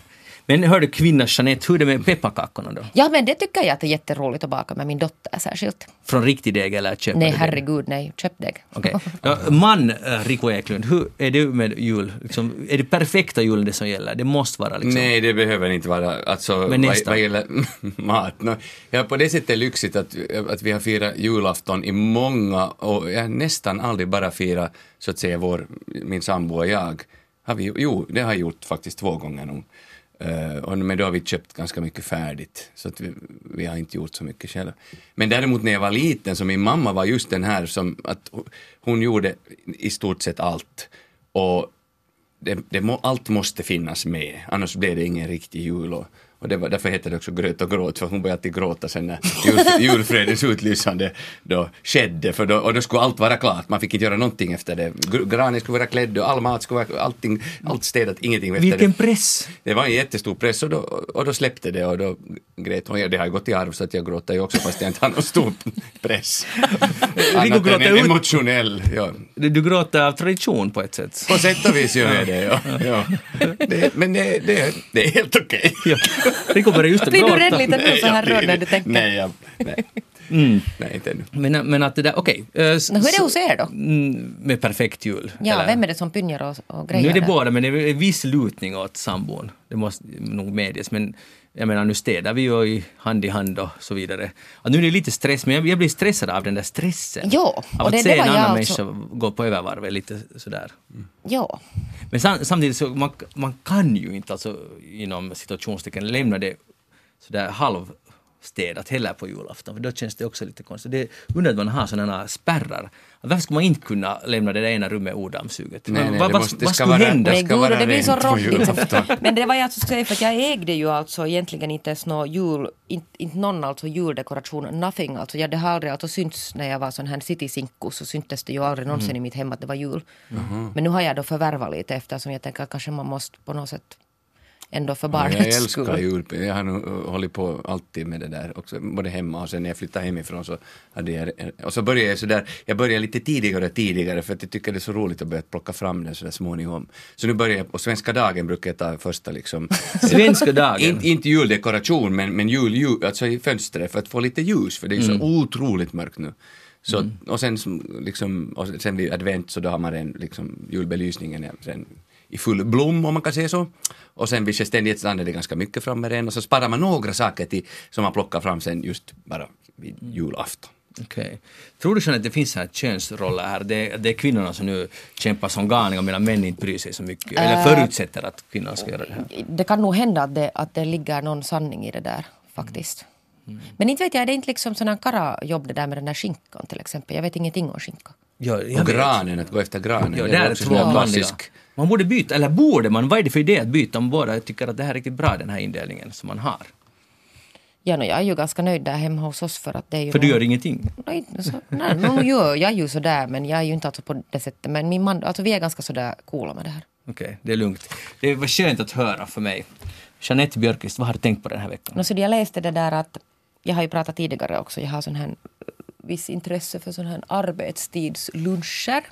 Men hör du kvinna Jeanette, hur är det med pepparkakorna då? Ja, men det tycker jag att det är jätteroligt att baka med min dotter särskilt. Från riktig deg eller köpt? Nej, herregud, nej. Köpdeg. Okej. [LAUGHS] Ja, man, äh, Rico Eklund, hur är du med jul? Liksom, är det perfekta julen det som gäller? Det måste vara liksom... Nej, det behöver inte vara. Alltså, Men vad, nästan. vad gäller [LAUGHS] mat. No, ja, på det sättet är lyxigt att, att vi har firat julafton i många och jag har nästan aldrig bara firat så att säga vår, min sambo och jag. Har vi, jo, det har jag gjort faktiskt två gånger nog. Uh, men då har vi köpt ganska mycket färdigt, så att vi, vi har inte gjort så mycket själva. Men däremot när jag var liten, så min mamma var just den här som att hon gjorde i stort sett allt. Och det, det må, allt måste finnas med, annars blev det ingen riktig jul. Och, och det var, därför heter det också gröt och gråt, för hon började alltid gråta sen när jul, [LAUGHS] julfredens utlysande då skedde, för då, och då skulle allt vara klart, man fick inte göra någonting efter det. Gr- Granen skulle vara klädd och all mat skulle vara, allting, allt städat, ingenting efter Vilken det. press! Det var en jättestor press och då, och då släppte det och då grät hon. Det har ju gått i arv så att jag gråter ju också fast jag inte har någon stor press. [LAUGHS] Annat än en emotionell, ja. Du, du gråter av tradition på ett sätt. På sätt och vis gör jag det, ja. [LAUGHS] ja. Det, men det, det, det är helt okej. Ja. Rico börjar just att Blir du rädd lite nu så här rörd när du tänker? Nej, jag, nej. nej inte ännu. Men, men att det där, okej. eh, s- Nå, hur är det hos er då? Mm, Med perfekt jul. Ja, eller? vem är det som pynjar och, och grejer Nu är det där? båda, men det är en viss lutning åt sambon. Det måste nog medges. Men jag menar, nu städar vi ju i hand i hand och så vidare. Och nu är det lite stress, men jag, jag blir stressad av den där stressen. Jo, av att det- se det en annan alltså- människa gå på övervarvet lite sådär. Ja. Men sam, samtidigt så man, man kan ju inte alltså inom situationstecken lämna det sådär halvstädat heller på julafton för då känns det också lite konstigt. Det är undrar att man har sådana spärrar. Varför ska man inte kunna lämna det där ena rummet odammsuget? Nej, Vad- nej, vad, skulle vara- hända? det Men ska gud, vara det blir så julafton. [LAUGHS] Men det var jag alltså säga för att jag ägde ju alltså egentligen inte ens någon jul, inte, inte någon alltså juldekoration, nothing alltså. Jag, det har aldrig alltså synts när jag var sån här citysinkku så syntes det ju aldrig någonsin Mm. i mitt hem att det var jul. Men nu har jag då förvärvat lite eftersom jag tänker att kanske man måste på något sätt ändå för Ja, barnets jag älskar skull. jul. Jag har nog uh, hållit på alltid med det där också, både hemma och sen när jag flyttade hemifrån så hade jag, och så började jag sådär, jag började lite tidigare och tidigare för att jag tycker det är så roligt att börja plocka fram det sådär småningom. Så nu börjar jag, på svenska dagen brukar jag ta första liksom, [LAUGHS] Svenska dagen. inte, inte juldekoration men, men jul, jul, alltså i fönstret för att få lite ljus för det är så Mm. otroligt mörkt nu. Så, Och sen som, liksom, och sen vid advent så då har man den liksom, julbelysningen sen, i full blom om man kan säga så. Och sen vid självständighetsdagen är det ganska mycket framme den och så sparar man några saker till som man plockar fram sen just bara vid julafton. Okej. Tror du Jeanette, att det finns så här könsroller här? Det, det är kvinnorna som nu kämpar som galningar medan män inte bryr sig så mycket. Eller förutsätter att kvinnorna ska göra det här. Det kan nog hända att det, att det ligger någon sanning i det där faktiskt. Mm. Men inte vet jag, är det inte liksom sådana karajobb det där med den där skinkan till exempel? Jag vet ingenting om skinka. Ja, jag Och vet. granen, att gå efter granen. Ja, det är också två klassisk Man borde byta, eller borde man? Vad är det för idé att byta om båda tycker att det här är riktigt bra den här indelningen som man har? Ja, no, jag är ju ganska nöjd där hemma hos oss för att det är ju... För du nog- gör ingenting? Nej, så, nej, nu gör jag ju sådär men jag är ju inte alltså på det sättet. Men min man, alltså vi är ganska sådär coola med det här. Okej, det är lugnt. Det var skönt att höra för mig. Jeanette Björkqvist, vad har du tänkt på den här veckan? No, så jag läste det där att, jag har ju pratat tidigare också, jag har sån här viss intresse för sådana här arbetstidsluncher.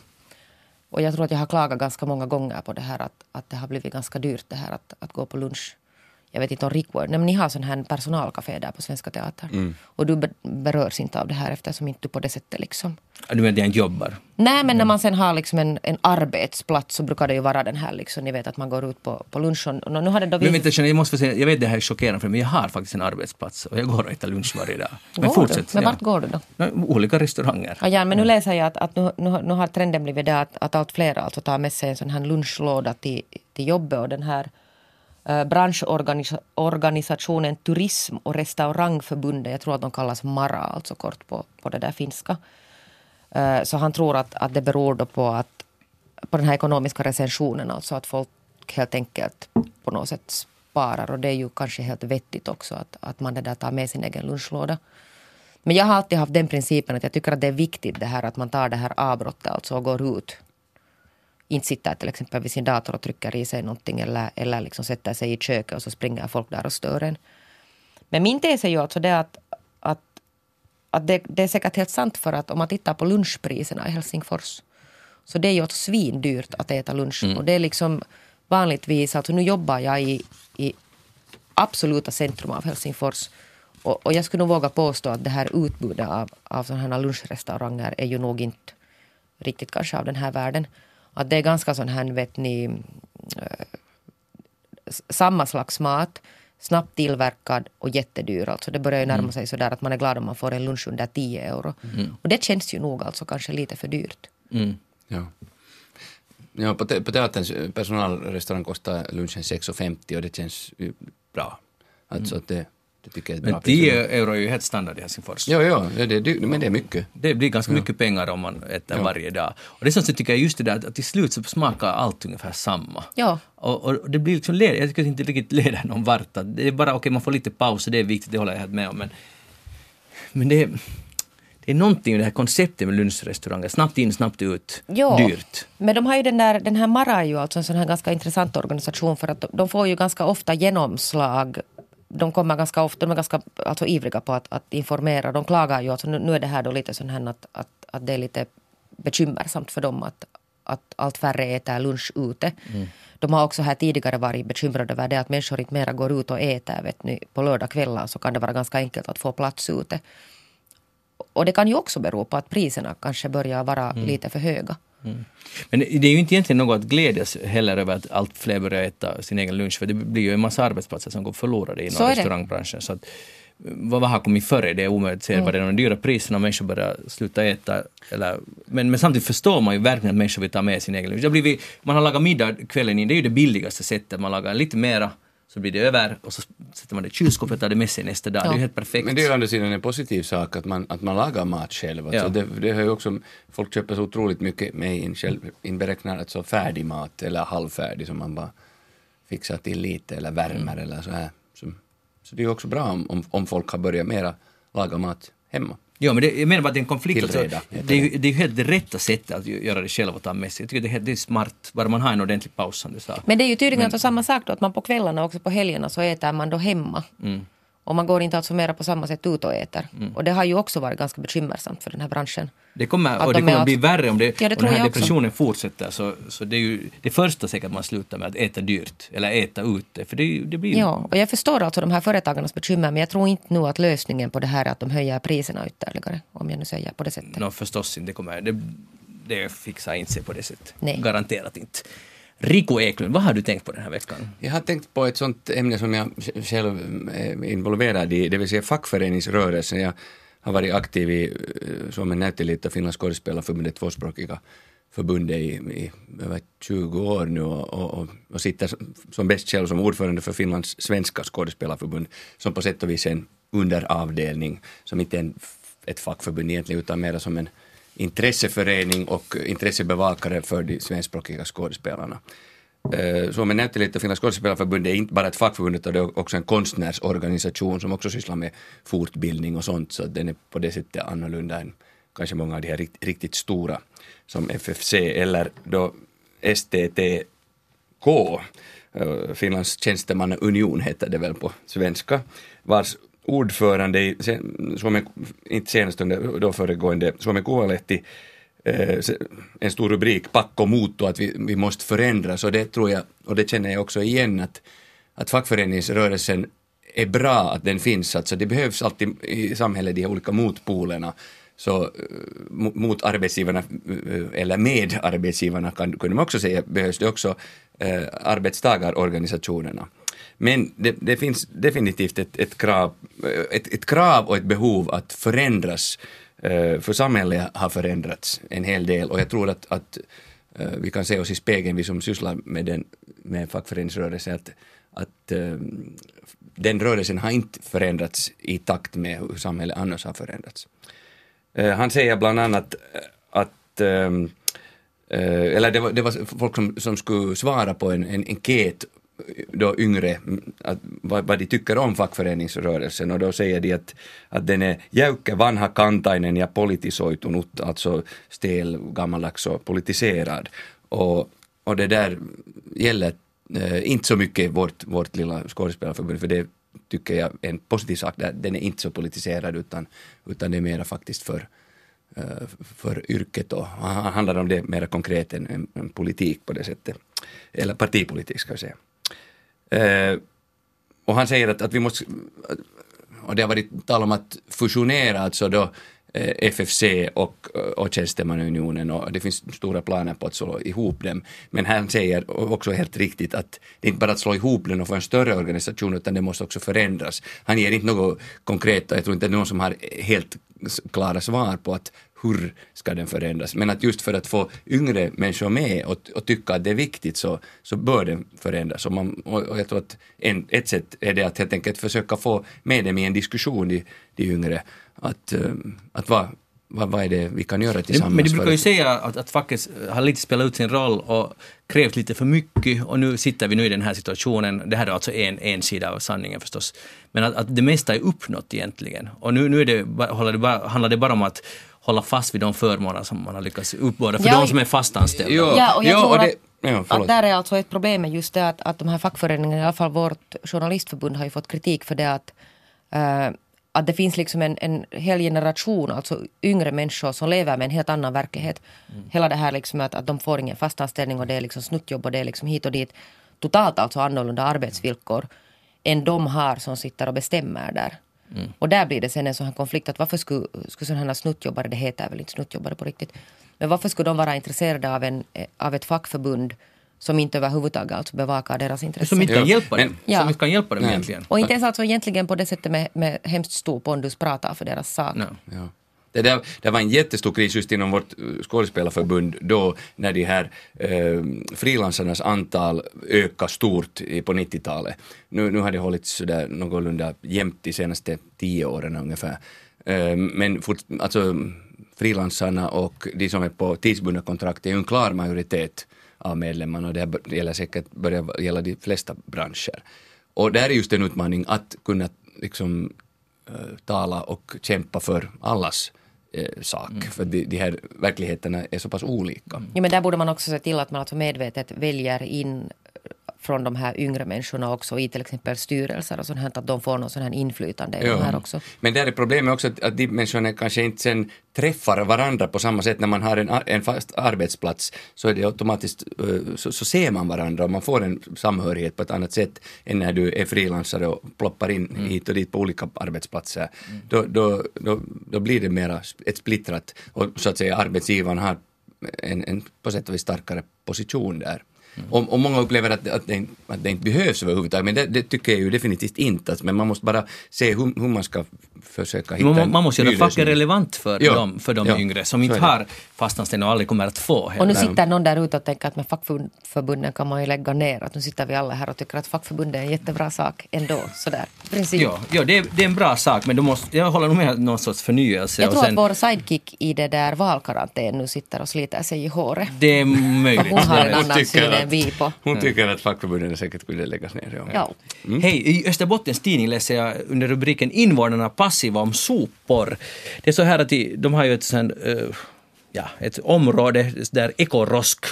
Och jag tror att jag har klagat ganska många gånger på det här att, att det har blivit ganska dyrt det här att, att gå på lunch. Jag vet inte om Rickwood, nej men ni har sån här personalcafé där på Svenska Teatern. Och du be, berörs inte av det här eftersom inte du på det sättet liksom. Du menar att jag inte jobbar? Nej men när man sen har liksom en, en arbetsplats så brukar det ju vara den här liksom, ni vet att man går ut på, på lunch och, nu har det då Men vänta, jag måste säga, jag vet det här är chockerande för mig, jag har faktiskt en arbetsplats och jag går och äter lunch varje dag. Men Går fortsätt. du? Men ja. vart går du då? Nå, Olika restauranger. Ja, ja, men nu läser jag att, att nu, nu, nu har trenden blivit det att, att allt fler alltså tar med sig en sån här lunchlåda till, till jobbet och den här Eh, branschorganisationen Turism och restaurangförbundet, jag tror att de kallas MARA, alltså kort på, på det där finska. Eh, så han tror att, att det beror då på, att, på den här ekonomiska recensionen, alltså att folk helt enkelt på något sätt sparar och det är ju kanske helt vettigt också att, att man det där tar med sin egen lunchlåda. Men jag har alltid haft den principen att jag tycker att det är viktigt det här att man tar det här avbrottet alltså och går ut. Inte sitter till exempel vid sin dator och trycker i sig någonting eller, eller liksom sätter sig i köket och så springer folk där och stör en. Men min tes är ju alltså det att, att, att det, det är säkert helt sant för att om man tittar på lunchpriserna i Helsingfors så det är ju alltså svindyrt att äta lunch. Och det är liksom vanligtvis, alltså nu jobbar jag i, i absoluta centrum av Helsingfors. Och, och jag skulle nog våga påstå att det här utbudet av, av sådana här lunchrestauranger är ju nog inte riktigt kanske av den här världen. Att det är ganska sån här, vet ni, eh, samma slags mat, snabbt tillverkad och jättedyr. Alltså det börjar ju närma sig sådär att man är glad om man får en lunch under 10 euro. Och det känns ju nog alltså kanske lite för dyrt. Mm. Ja. Ja, på, te på teaterns personalrestaurang kostar lunchen 6,50 och det känns ju bra. Alltså att det, det tycker jag är Men pris. 10 euro är ju helt standard i Helsingfors. Ja, ja, det, det, det, men det är mycket. Det blir ganska mycket pengar om man äter varje dag. Och det som jag tycker jag just det där att till slut så smakar allt ungefär samma. Ja. Och, och det blir liksom, led- jag tycker inte riktigt leder någon vart. Det är bara okej, man får lite paus och det är viktigt, det håller jag helt med om. Men, men det, är- det är någonting i det här konceptet med lunchrestauranger. Snabbt in, snabbt ut, Ja, dyrt. men de har ju den där, den här Mara är ju alltså en sån här ganska intressant organisation för att de, de får ju ganska ofta genomslag. De kommer ganska ofta, de är ganska alltså, ivriga på att, att informera. De klagar ju, alltså, nu, nu är det här då lite sån här att, att, att det är lite bekymmersamt för dem att, att allt färre äter lunch ute. De har också här tidigare varit bekymrade över det att människor inte mera går ut och äter. Vet ni, på lördagskvällar så kan det vara ganska enkelt att få plats ute. Och det kan ju också bero på att priserna kanske börjar vara lite för höga. Men det är ju inte egentligen något att glädjas heller över att allt fler börjar äta sin egen lunch, för det blir ju en massa arbetsplatser som går förlorade inom Så restaurangbranschen. Så att, vad, vad har kommit före? Det är omöjligt att säga det är de dyra priserna människor börjar sluta äta. Eller, men, men samtidigt förstår man ju verkligen att människor vill ta med sin egen lunch. Det har blivit, man har lagat middag kvällen in, det är ju det billigaste sättet. Man lagar lite mera, så blir det över och så sätter man det i kylskåpet och tar det med sig nästa dag. Det är ju helt perfekt. Men det är ju å andra sidan en positiv sak att man, att man lagar mat själv. Alltså Ja. det, det har ju också, folk köper så otroligt mycket med in, själv, inberäknat alltså färdig mat eller halvfärdig som man bara fixar till lite eller värmer Mm. eller så här. Så, så det är ju också bra om, om, om folk har börjat mera laga mat hemma. Ja, men det, jag menar bara att det är en konflikt. Alltså, Tillreda, det, är det är ju helt det rätta sättet att göra det själv och ta med sig. Jag tycker det är, helt, det är smart, bara man har en ordentlig paus som du sa. Men det är ju tydligen alltså samma sak då att man på kvällarna och också på helgerna så äter man då hemma. Och man går inte alltså mera på samma sätt ut och äter. Och det har ju också varit ganska bekymmersamt för den här branschen. Det kommer, Att och det de kommer att bli alltså- värre om det, Ja, det om den här jag också. depressionen fortsätter. Så, så det är ju det första säkert man slutar med att äta dyrt eller äta ute. För det, det blir. Ja, och jag förstår alltså de här företagarnas bekymmer men jag tror inte nu att lösningen på det här är att de höjer priserna ytterligare. Om jag nu säger på det sättet. No, förstås inte. Det, kommer, det, det fixar inte sig på det sättet. Nej. Garanterat inte. Riku Eklund, vad har du tänkt på den här veckan? Jag har tänkt på ett sånt ämne som jag själv är involverad i, det vill säga fackföreningsrörelsen. Jag har varit aktiv i eh, Suomen näyttelijät och Finlands skådespelarförbundet, tvåspråkiga förbundet i, i över 20 år nu och, och, och, och sitter som- som bäst själv som ordförande för Finlands svenska skådespelarförbund som på sätt och vis är en underavdelning som inte är en, ett fackförbund egentligen utan mer som en intresseförening och intressebevakare för de svenskspråkiga skådespelarna. Eh, jag nämnde lite, Finlands skådespelarförbund är inte bara ett fackförbund utan det är också en konstnärsorganisation som också sysslar med fortbildning och sånt så den är på det sättet annorlunda än kanske många av de här riktigt stora som FFC eller då STTK, eh, Finlands tjänstemannaunion heter det väl på svenska, vars ordförande i Suomen, inte senast under då föregående Suomen Kuvalehti eh, en stor rubrik, Pakko muuttua, att vi, vi måste förändras och det tror jag, och det känner jag också igen att, att fackföreningsrörelsen är bra att den finns, alltså det behövs alltid i samhället de här olika motpolerna. Så eh, mot arbetsgivarna, eh, eller med arbetsgivarna kan, kunde man också säga, behövs det också eh, arbetstagarorganisationerna. Men det, det finns definitivt ett, ett, krav, ett, ett krav och ett behov att förändras eh, För samhället har förändrats en hel del och jag tror att, att eh, vi kan se oss i spegeln, vi som sysslar med, den, med fackföreningsrörelsen, att, att eh, den rörelsen har inte förändrats i takt med hur samhället annars har förändrats. Han säger bland annat att eller det var, det var folk som, som skulle svara på en, en enkät då yngre, att, vad, vad de tycker om fackföreningsrörelsen och då säger de att, att den är jäykkä, vanha, kantainen ja politisoitunut, alltså stel, gammaldags och politiserad. Och, och det där gäller eh, inte så mycket vårt, vårt lilla skådespelarförbund, för det tycker jag är en positiv sak, där den är inte så politiserad utan, utan det är mera faktiskt för, eh, för yrket och handlar om det mer konkret än, än politik på det sättet. Eller partipolitik ska jag säga. Eh, och han säger att, att vi måste, och det har varit tal om att fusionera alltså då eh, FFC och, och Tjänstemannaunionen och det finns stora planer på att slå ihop dem. Men han säger också helt riktigt att det är inte bara att slå ihop den och få en större organisation utan det måste också förändras. Han ger inte något konkret och jag tror inte det är någon som har helt klara svar på att hur ska den förändras. Men att just för att få yngre människor med och, och tycka att det är viktigt så, så bör den förändras. Och, man, och, jag tror att en, ett sätt är det att helt enkelt försöka få med dem i en diskussion, de, de yngre, att, eh, att vad, vad, vad är det vi kan göra tillsammans? Men du brukar ju säga att, att facket har lite spelat ut sin roll och krävt lite för mycket och nu sitter vi nu i den här situationen. Det här är alltså en, en sida av sanningen förstås. Men att, att det mesta är uppnått egentligen. Och nu, nu är det, handlar det bara om att hålla fast vid de förmåner som man har lyckats uppbåda för Ja, de som är fastanställda. Ja, och jag tror och det, att, ja, att där är alltså ett problem med just det att, att de här fackföreningarna, i alla fall vårt journalistförbund har ju fått kritik för det att, eh, att det finns liksom en, en hel generation, alltså yngre människor som lever med en helt annan verklighet. Hela det här liksom att, att de får ingen fastanställning och det är liksom snuttjobb och det är liksom hit och dit. Totalt alltså annorlunda arbetsvillkor än de har som sitter och bestämmer där. Och där blir det sen en sån här konflikt att varför skulle, skulle sådana här snuttjobbare, det heter väl inte snuttjobbare på riktigt, men varför skulle de vara intresserade av, en, eh, av ett fackförbund som inte överhuvudtaget alltså bevakar deras intressen? Som inte kan Ja, hjälpa dem. Ja. Som inte kan hjälpa dem egentligen. Och inte ens alltså egentligen på det sättet med, med hemskt stor pondus pratar för deras sak. No. Ja. Det, där, det var en jättestor kris just inom vårt eh, skådespelarförbund då när de här eh, frilansarnas antal ökade stort på 90-talet. Nu, nu har det hållits sådär någorlunda jämnt de senaste tio åren ungefär. Eh, men fort, alltså, frilansarna och de som är på tidsbundna kontrakt är ju en klar majoritet av medlemmarna och det här gäller säkert börjar gälla de flesta branscher. Och där är just en utmaning att kunna liksom eh, tala och kämpa för allas eh, sak. För de, de här verkligheterna är så pass olika. Ja, men där borde man också se till att man alltså medvetet väljer in från de här yngre människorna också i till exempel styrelser och sånt här, att de får någon sån här inflytande i Ja. här också. Men där är problemet också att, att de människorna kanske inte sen träffar varandra på samma sätt när man har en, en fast arbetsplats så är det automatiskt eh, så, så ser man varandra och man får en samhörighet på ett annat sätt än när du är frilansare och ploppar in hit och dit på olika arbetsplatser. Då, då, då, då blir det mera ett splittrat och så att säga arbetsgivaren har en, en på sätt och vis starkare position där. Och, och många upplever att, att, det, inte- att det inte behövs överhuvudtaget, men det, det tycker jag ju definitivt inte. Alltså, men man måste bara se hur, hur man ska försöka hitta Man, man måste göra facket relevant för, Ja. dem, för de Ja. yngre som inte har fastanställning och aldrig kommer att få. Och heller. nu sitter någon där ute och tänker att med fackförbunden kan man ju lägga ner. Att nu sitter vi alla här och tycker att fackförbundet är en jättebra sak ändå. Sådär. Princip. Ja, ja det, är, det är en bra sak men du måste, jag håller nog med någon sorts förnyelse. Jag och tror sen, att vår sidekick i det där valkarantän nu sitter och sliter sig i håret. Det är möjligt. Hon har en annan syn att, vi på. hon tycker att fackförbunden säkert skulle läggas ner. Ja. Ja. Mm. Hej, i Österbottens tidning läser jag under rubriken Invånarna passiva om sopor. Det är så här att de, de har ju ett, sånt, eh, ja, ett område där ekorosk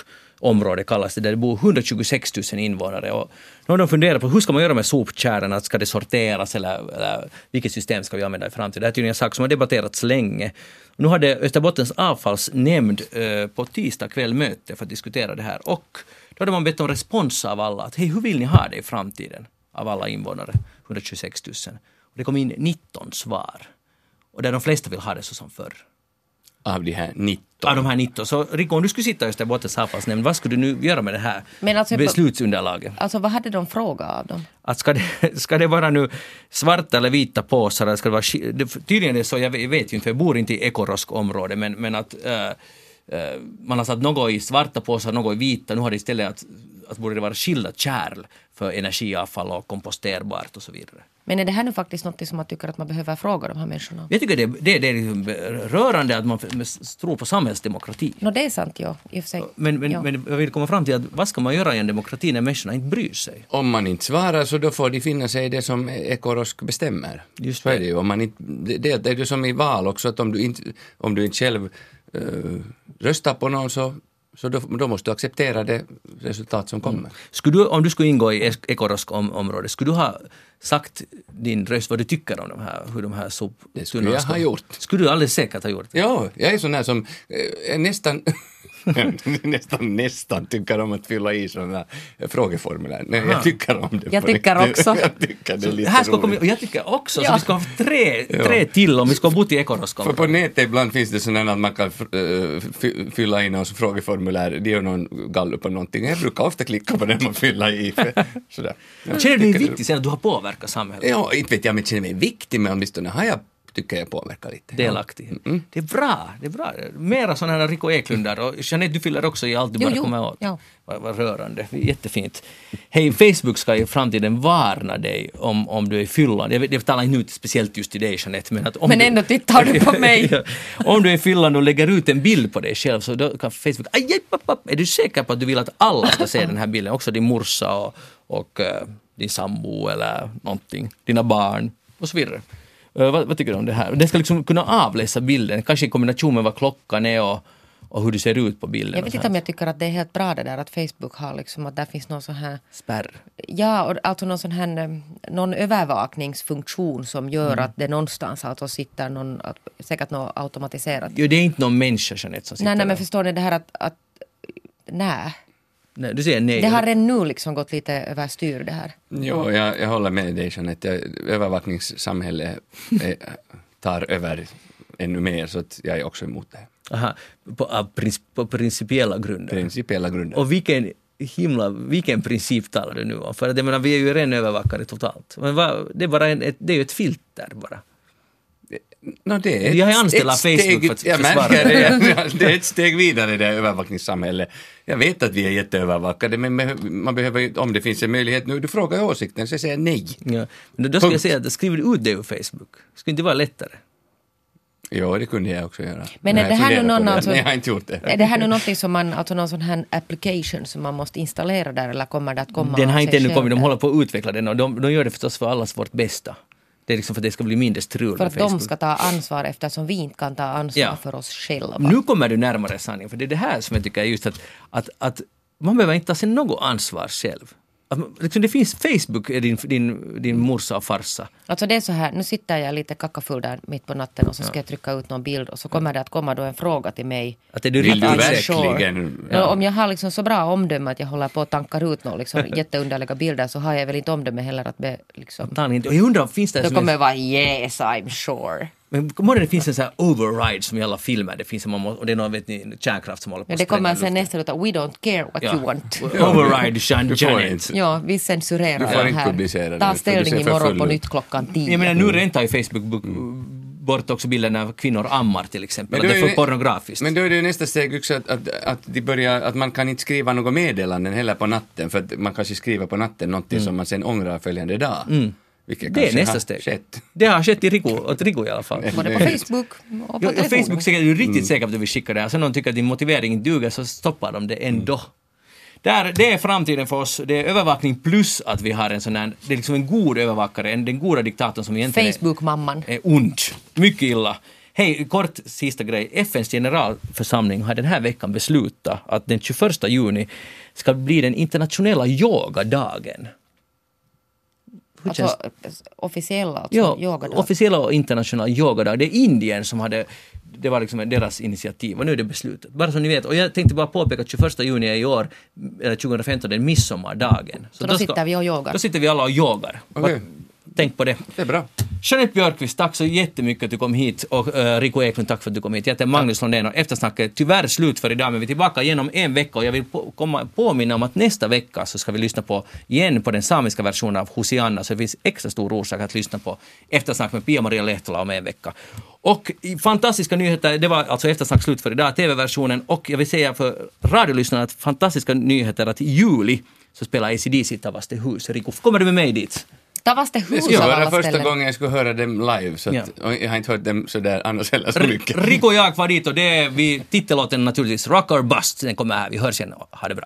område kallas det, där det bor 126 000 invånare. Och nu har de funderat på hur ska man göra med sopkärlen, att ska det sorteras eller, eller vilket system ska vi använda i framtiden? Det här är tydligen en sak som har debatterats länge. Nu hade Österbottens avfallsnämnd eh, på tisdag kväll möte för att diskutera det här och då hade man bett om respons av alla, att hej, hur vill ni ha det i framtiden? Av alla invånare, 126 000. Och det kom in 19 svar. Och där de flesta vill ha det så som förr. Av de här 19. Av de här 19. Så Rico, om du skulle sitta i Österbottens avfallsnämnd, vad skulle du nu göra med det här Men alltså- beslutsunderlaget? Alltså vad hade de frågat av dem? Att ska, det, [LAUGHS] ska det vara nu svarta eller vita påsar? Eller ska det vara, tydligen är det så, jag vet, ju inte, för jag bor inte i ekorosk område, men, men att äh, man har satt något i svarta påsar, något i vita, nu har det istället att, att borde det vara skilda kärl för energiavfall och komposterbart och så vidare. Men är det här nu faktiskt något som man tycker att man behöver fråga de här människorna? Jag tycker det, det, det är liksom rörande att man tror på samhällsdemokrati. Nå det är sant, ja. I och för sig. Men, men, ja. men jag vill komma fram till att vad ska man göra i en demokrati när människorna inte bryr sig? Om man inte svarar så då får de finna sig i det som Ekorosk bestämmer. Just så är det. det ju. Om man inte, det, det det är ju som i val också att om du inte, om du inte själv eh, röstar på någon så, så då, då måste du acceptera det resultat som kommer. Skulle du, om du skulle ingå i ek- ekorosk om, område, skulle du ha sagt din röst vad du tycker om de här, hur de här soptunnorna Det skulle jag ha gjort. Skulle du alldeles säkert ha gjort det? Ja, jag är sån här som eh, är nästan [LAUGHS] [LAUGHS] nästan, nästan tycker om att fylla i sådana frågeformulär. Nej, jag tycker om det. Jag tycker också. [LAUGHS] jag tycker det är lite Här ska komma, och jag tycker också, så Ja. vi ska ha tre, tre till om vi ska bott i För Ekoroskop. på nätet ibland finns det sådana att man kan uh, fylla i någon frågeformulär, det gör någon gallup på någonting. Jag brukar ofta klicka på den man fyller i. För, [LAUGHS] sådär. Känner du dig viktig sen att du har påverkat samhället? Ja, inte vet jag om jag känner mig viktig, men åtminstone har jag, tycker jag påverkar lite. delaktig. Det är bra, det är bra. Mera sådana här Rico Eklundar och Jeanette du fyller också i allt du Jo, bara jo, kommer åt. ja. Vad, vad rörande, jättefint. Hej, Facebook ska i framtiden varna dig om, om du är fyllan. Jag, jag talar inte ut speciellt just till dig Jeanette, men att om Men du, ändå tittar du på [LAUGHS] mig. Om du är fyllan och lägger ut en bild på dig själv så då kan Facebook, aj, aj, papp, papp. är du säker på att du vill att alla ska se den här bilden, också din morsa och, och eh, din sambo eller någonting, dina barn och så vidare. Eh, vad, vad tycker du om det här? Den ska liksom kunna avläsa bilden, kanske i kombination med vad klockan är och, och hur du ser ut på bilden. Jag vet inte om jag tycker att det är helt bra det där att Facebook har liksom att där finns någon sån här Spärr. Ja, och alltså någon sån här eh, någon övervakningsfunktion som gör Mm. att det någonstans alltså sitter någon, att, säkert något automatiserat. Jo, det är inte någon människa Jeanette som sitter Nej, nej, men förstår ni det här att, att nej. Du säger nej. Det har redan nu liksom gått lite överstyr det här. Jo, jag, jag håller med dig Jeanette. Övervakningssamhället är, tar över ännu mer, så att jag är också emot det. Aha, på, på principiella grunder. Principiella grunder. Och vilken himla, vilken princip talar du nu om? För att jag menar, vi är ju redan övervakade totalt. Men vad, det är bara en, ett, det är ju ett filter bara. No, det är Jag har ett- anställt ett Facebook för att Jag försvara märker det. [LAUGHS] det. Det är ett steg vidare i det övervakningssamhället. Jag vet att vi är jätteövervakade, men man behöver ju- om det finns en möjlighet nu, du frågar åsikten, så jag säger nej. Ja. Men då, ska jag säga att skriver du ut det ur Facebook, skulle inte vara lättare? Jo, det kunde jag också göra. Men är det här nu någon det, alltså- men jag har inte gjort det. Är det här nu någonting som man, alltså någon sån här application som man måste installera där eller kommer det att komma Den av har inte ännu kommit, de håller på att utveckla den och de, de gör det förstås för allas vårt bästa. Det är liksom för att det ska bli mindre strul För att de ska ta ansvar eftersom vi inte kan ta ansvar Ja. för oss själva. Nu kommer du närmare sanningen, för det är det här som jag tycker är just att, att, att man behöver inte ta sig något ansvar själv. Liksom det finns Facebook, är din, din, din morsa och farsa. Alltså det är så här, nu sitter jag lite kackafull där mitt på natten och så ska jag trycka ut någon bild och så kommer det att komma då en fråga till mig. Att är du Vill du verkligen? Ja. Om jag har liksom så bra omdöme att jag håller på att tankar ut några liksom [LAUGHS] jätteunderliga bilder så har jag väl inte omdöme heller att be, liksom. Och jag undrar, finns det då kommer en, jag vara yes I'm sure. Men kommer det finns en sån här override som i alla filmer, det finns en, man och det är någon vet ni, kärnkraft som håller på Ja, att det kommer sen nästa ruta, we don't care what Ja. you want. [LAUGHS] Override får Janet. Ja, vi censurerar Du får det inte här. publicera det, Ta för du ställning imorgon på nytt klockan tio. Jag menar nu rent tar ju Facebook bu- bort också bilden när kvinnor ammar till exempel. Men det då är för det- pornografiskt. Men då är det ju nästa steg också att, att, att, de börjar, att man kan inte skriva några meddelanden heller på natten, för att man kanske skriver på natten någonting som man sen ångrar följande dag. Vilket Mm. det är nästa har steg. Skett. Det har skett i Rico, åt Rico i alla fall. Både på Facebook och på telefon. Facebook säger att du är riktigt säker på att du vill skicka det. Sen om de tycker att din motivering inte duger så stoppar de det ändå. Där, det är framtiden för oss. Det är övervakning plus att vi har en sån här, det är liksom en god övervakare, en, den goda diktatorn som egentligen är, Facebook-mamman. är ond. Mycket illa. Hej, kort sista grej. FNs generalförsamling har den här veckan beslutat att den 21 juni ska bli den internationella yogadagen. Hur känns Alltså officiella alltså, Ja, yogadag. officiella och internationella yogadag. Det är Indien som hade, det var liksom deras initiativ och nu är det beslutat. Bara så ni vet. Och jag tänkte bara påpeka att 21 juni är i år, eller 2015, den midsommardagen. Så då sitter vi och yogar. Då sitter vi alla och yogar. Okej. Tänk på det. Det är bra. Jeanette Björkqvist, tack så jättemycket att du kom hit. Och uh, Rico Eklund, tack för att du kom hit. Jag heter Magnus Lundén och eftersnacket är tyvärr slut för idag, men vi är tillbaka igen om en vecka och jag vill på, komma, påminna om att nästa vecka så ska vi lyssna på, igen på den samiska versionen av Hosianna, så det finns extra stor orsak att lyssna på eftersnack med Pia-Maria Lehtola om en vecka. Och i fantastiska nyheter, det var alltså eftersnack slut för idag, TV-versionen, och jag vill säga för radiolyssnarna att fantastiska nyheter att i juli så spelar ACDC Tavaste hus. Rico, kommer du med mig dit? Tavaste Det hus skulle av vara alla första ställen. gången jag skulle höra dem live, så att, Ja. och jag har inte hört dem sådär annars heller så mycket. Rico och jag var dit och det är vi, titellåten naturligtvis Rock or Bust. Den kommer här, vi hörs igen. Ha det bra.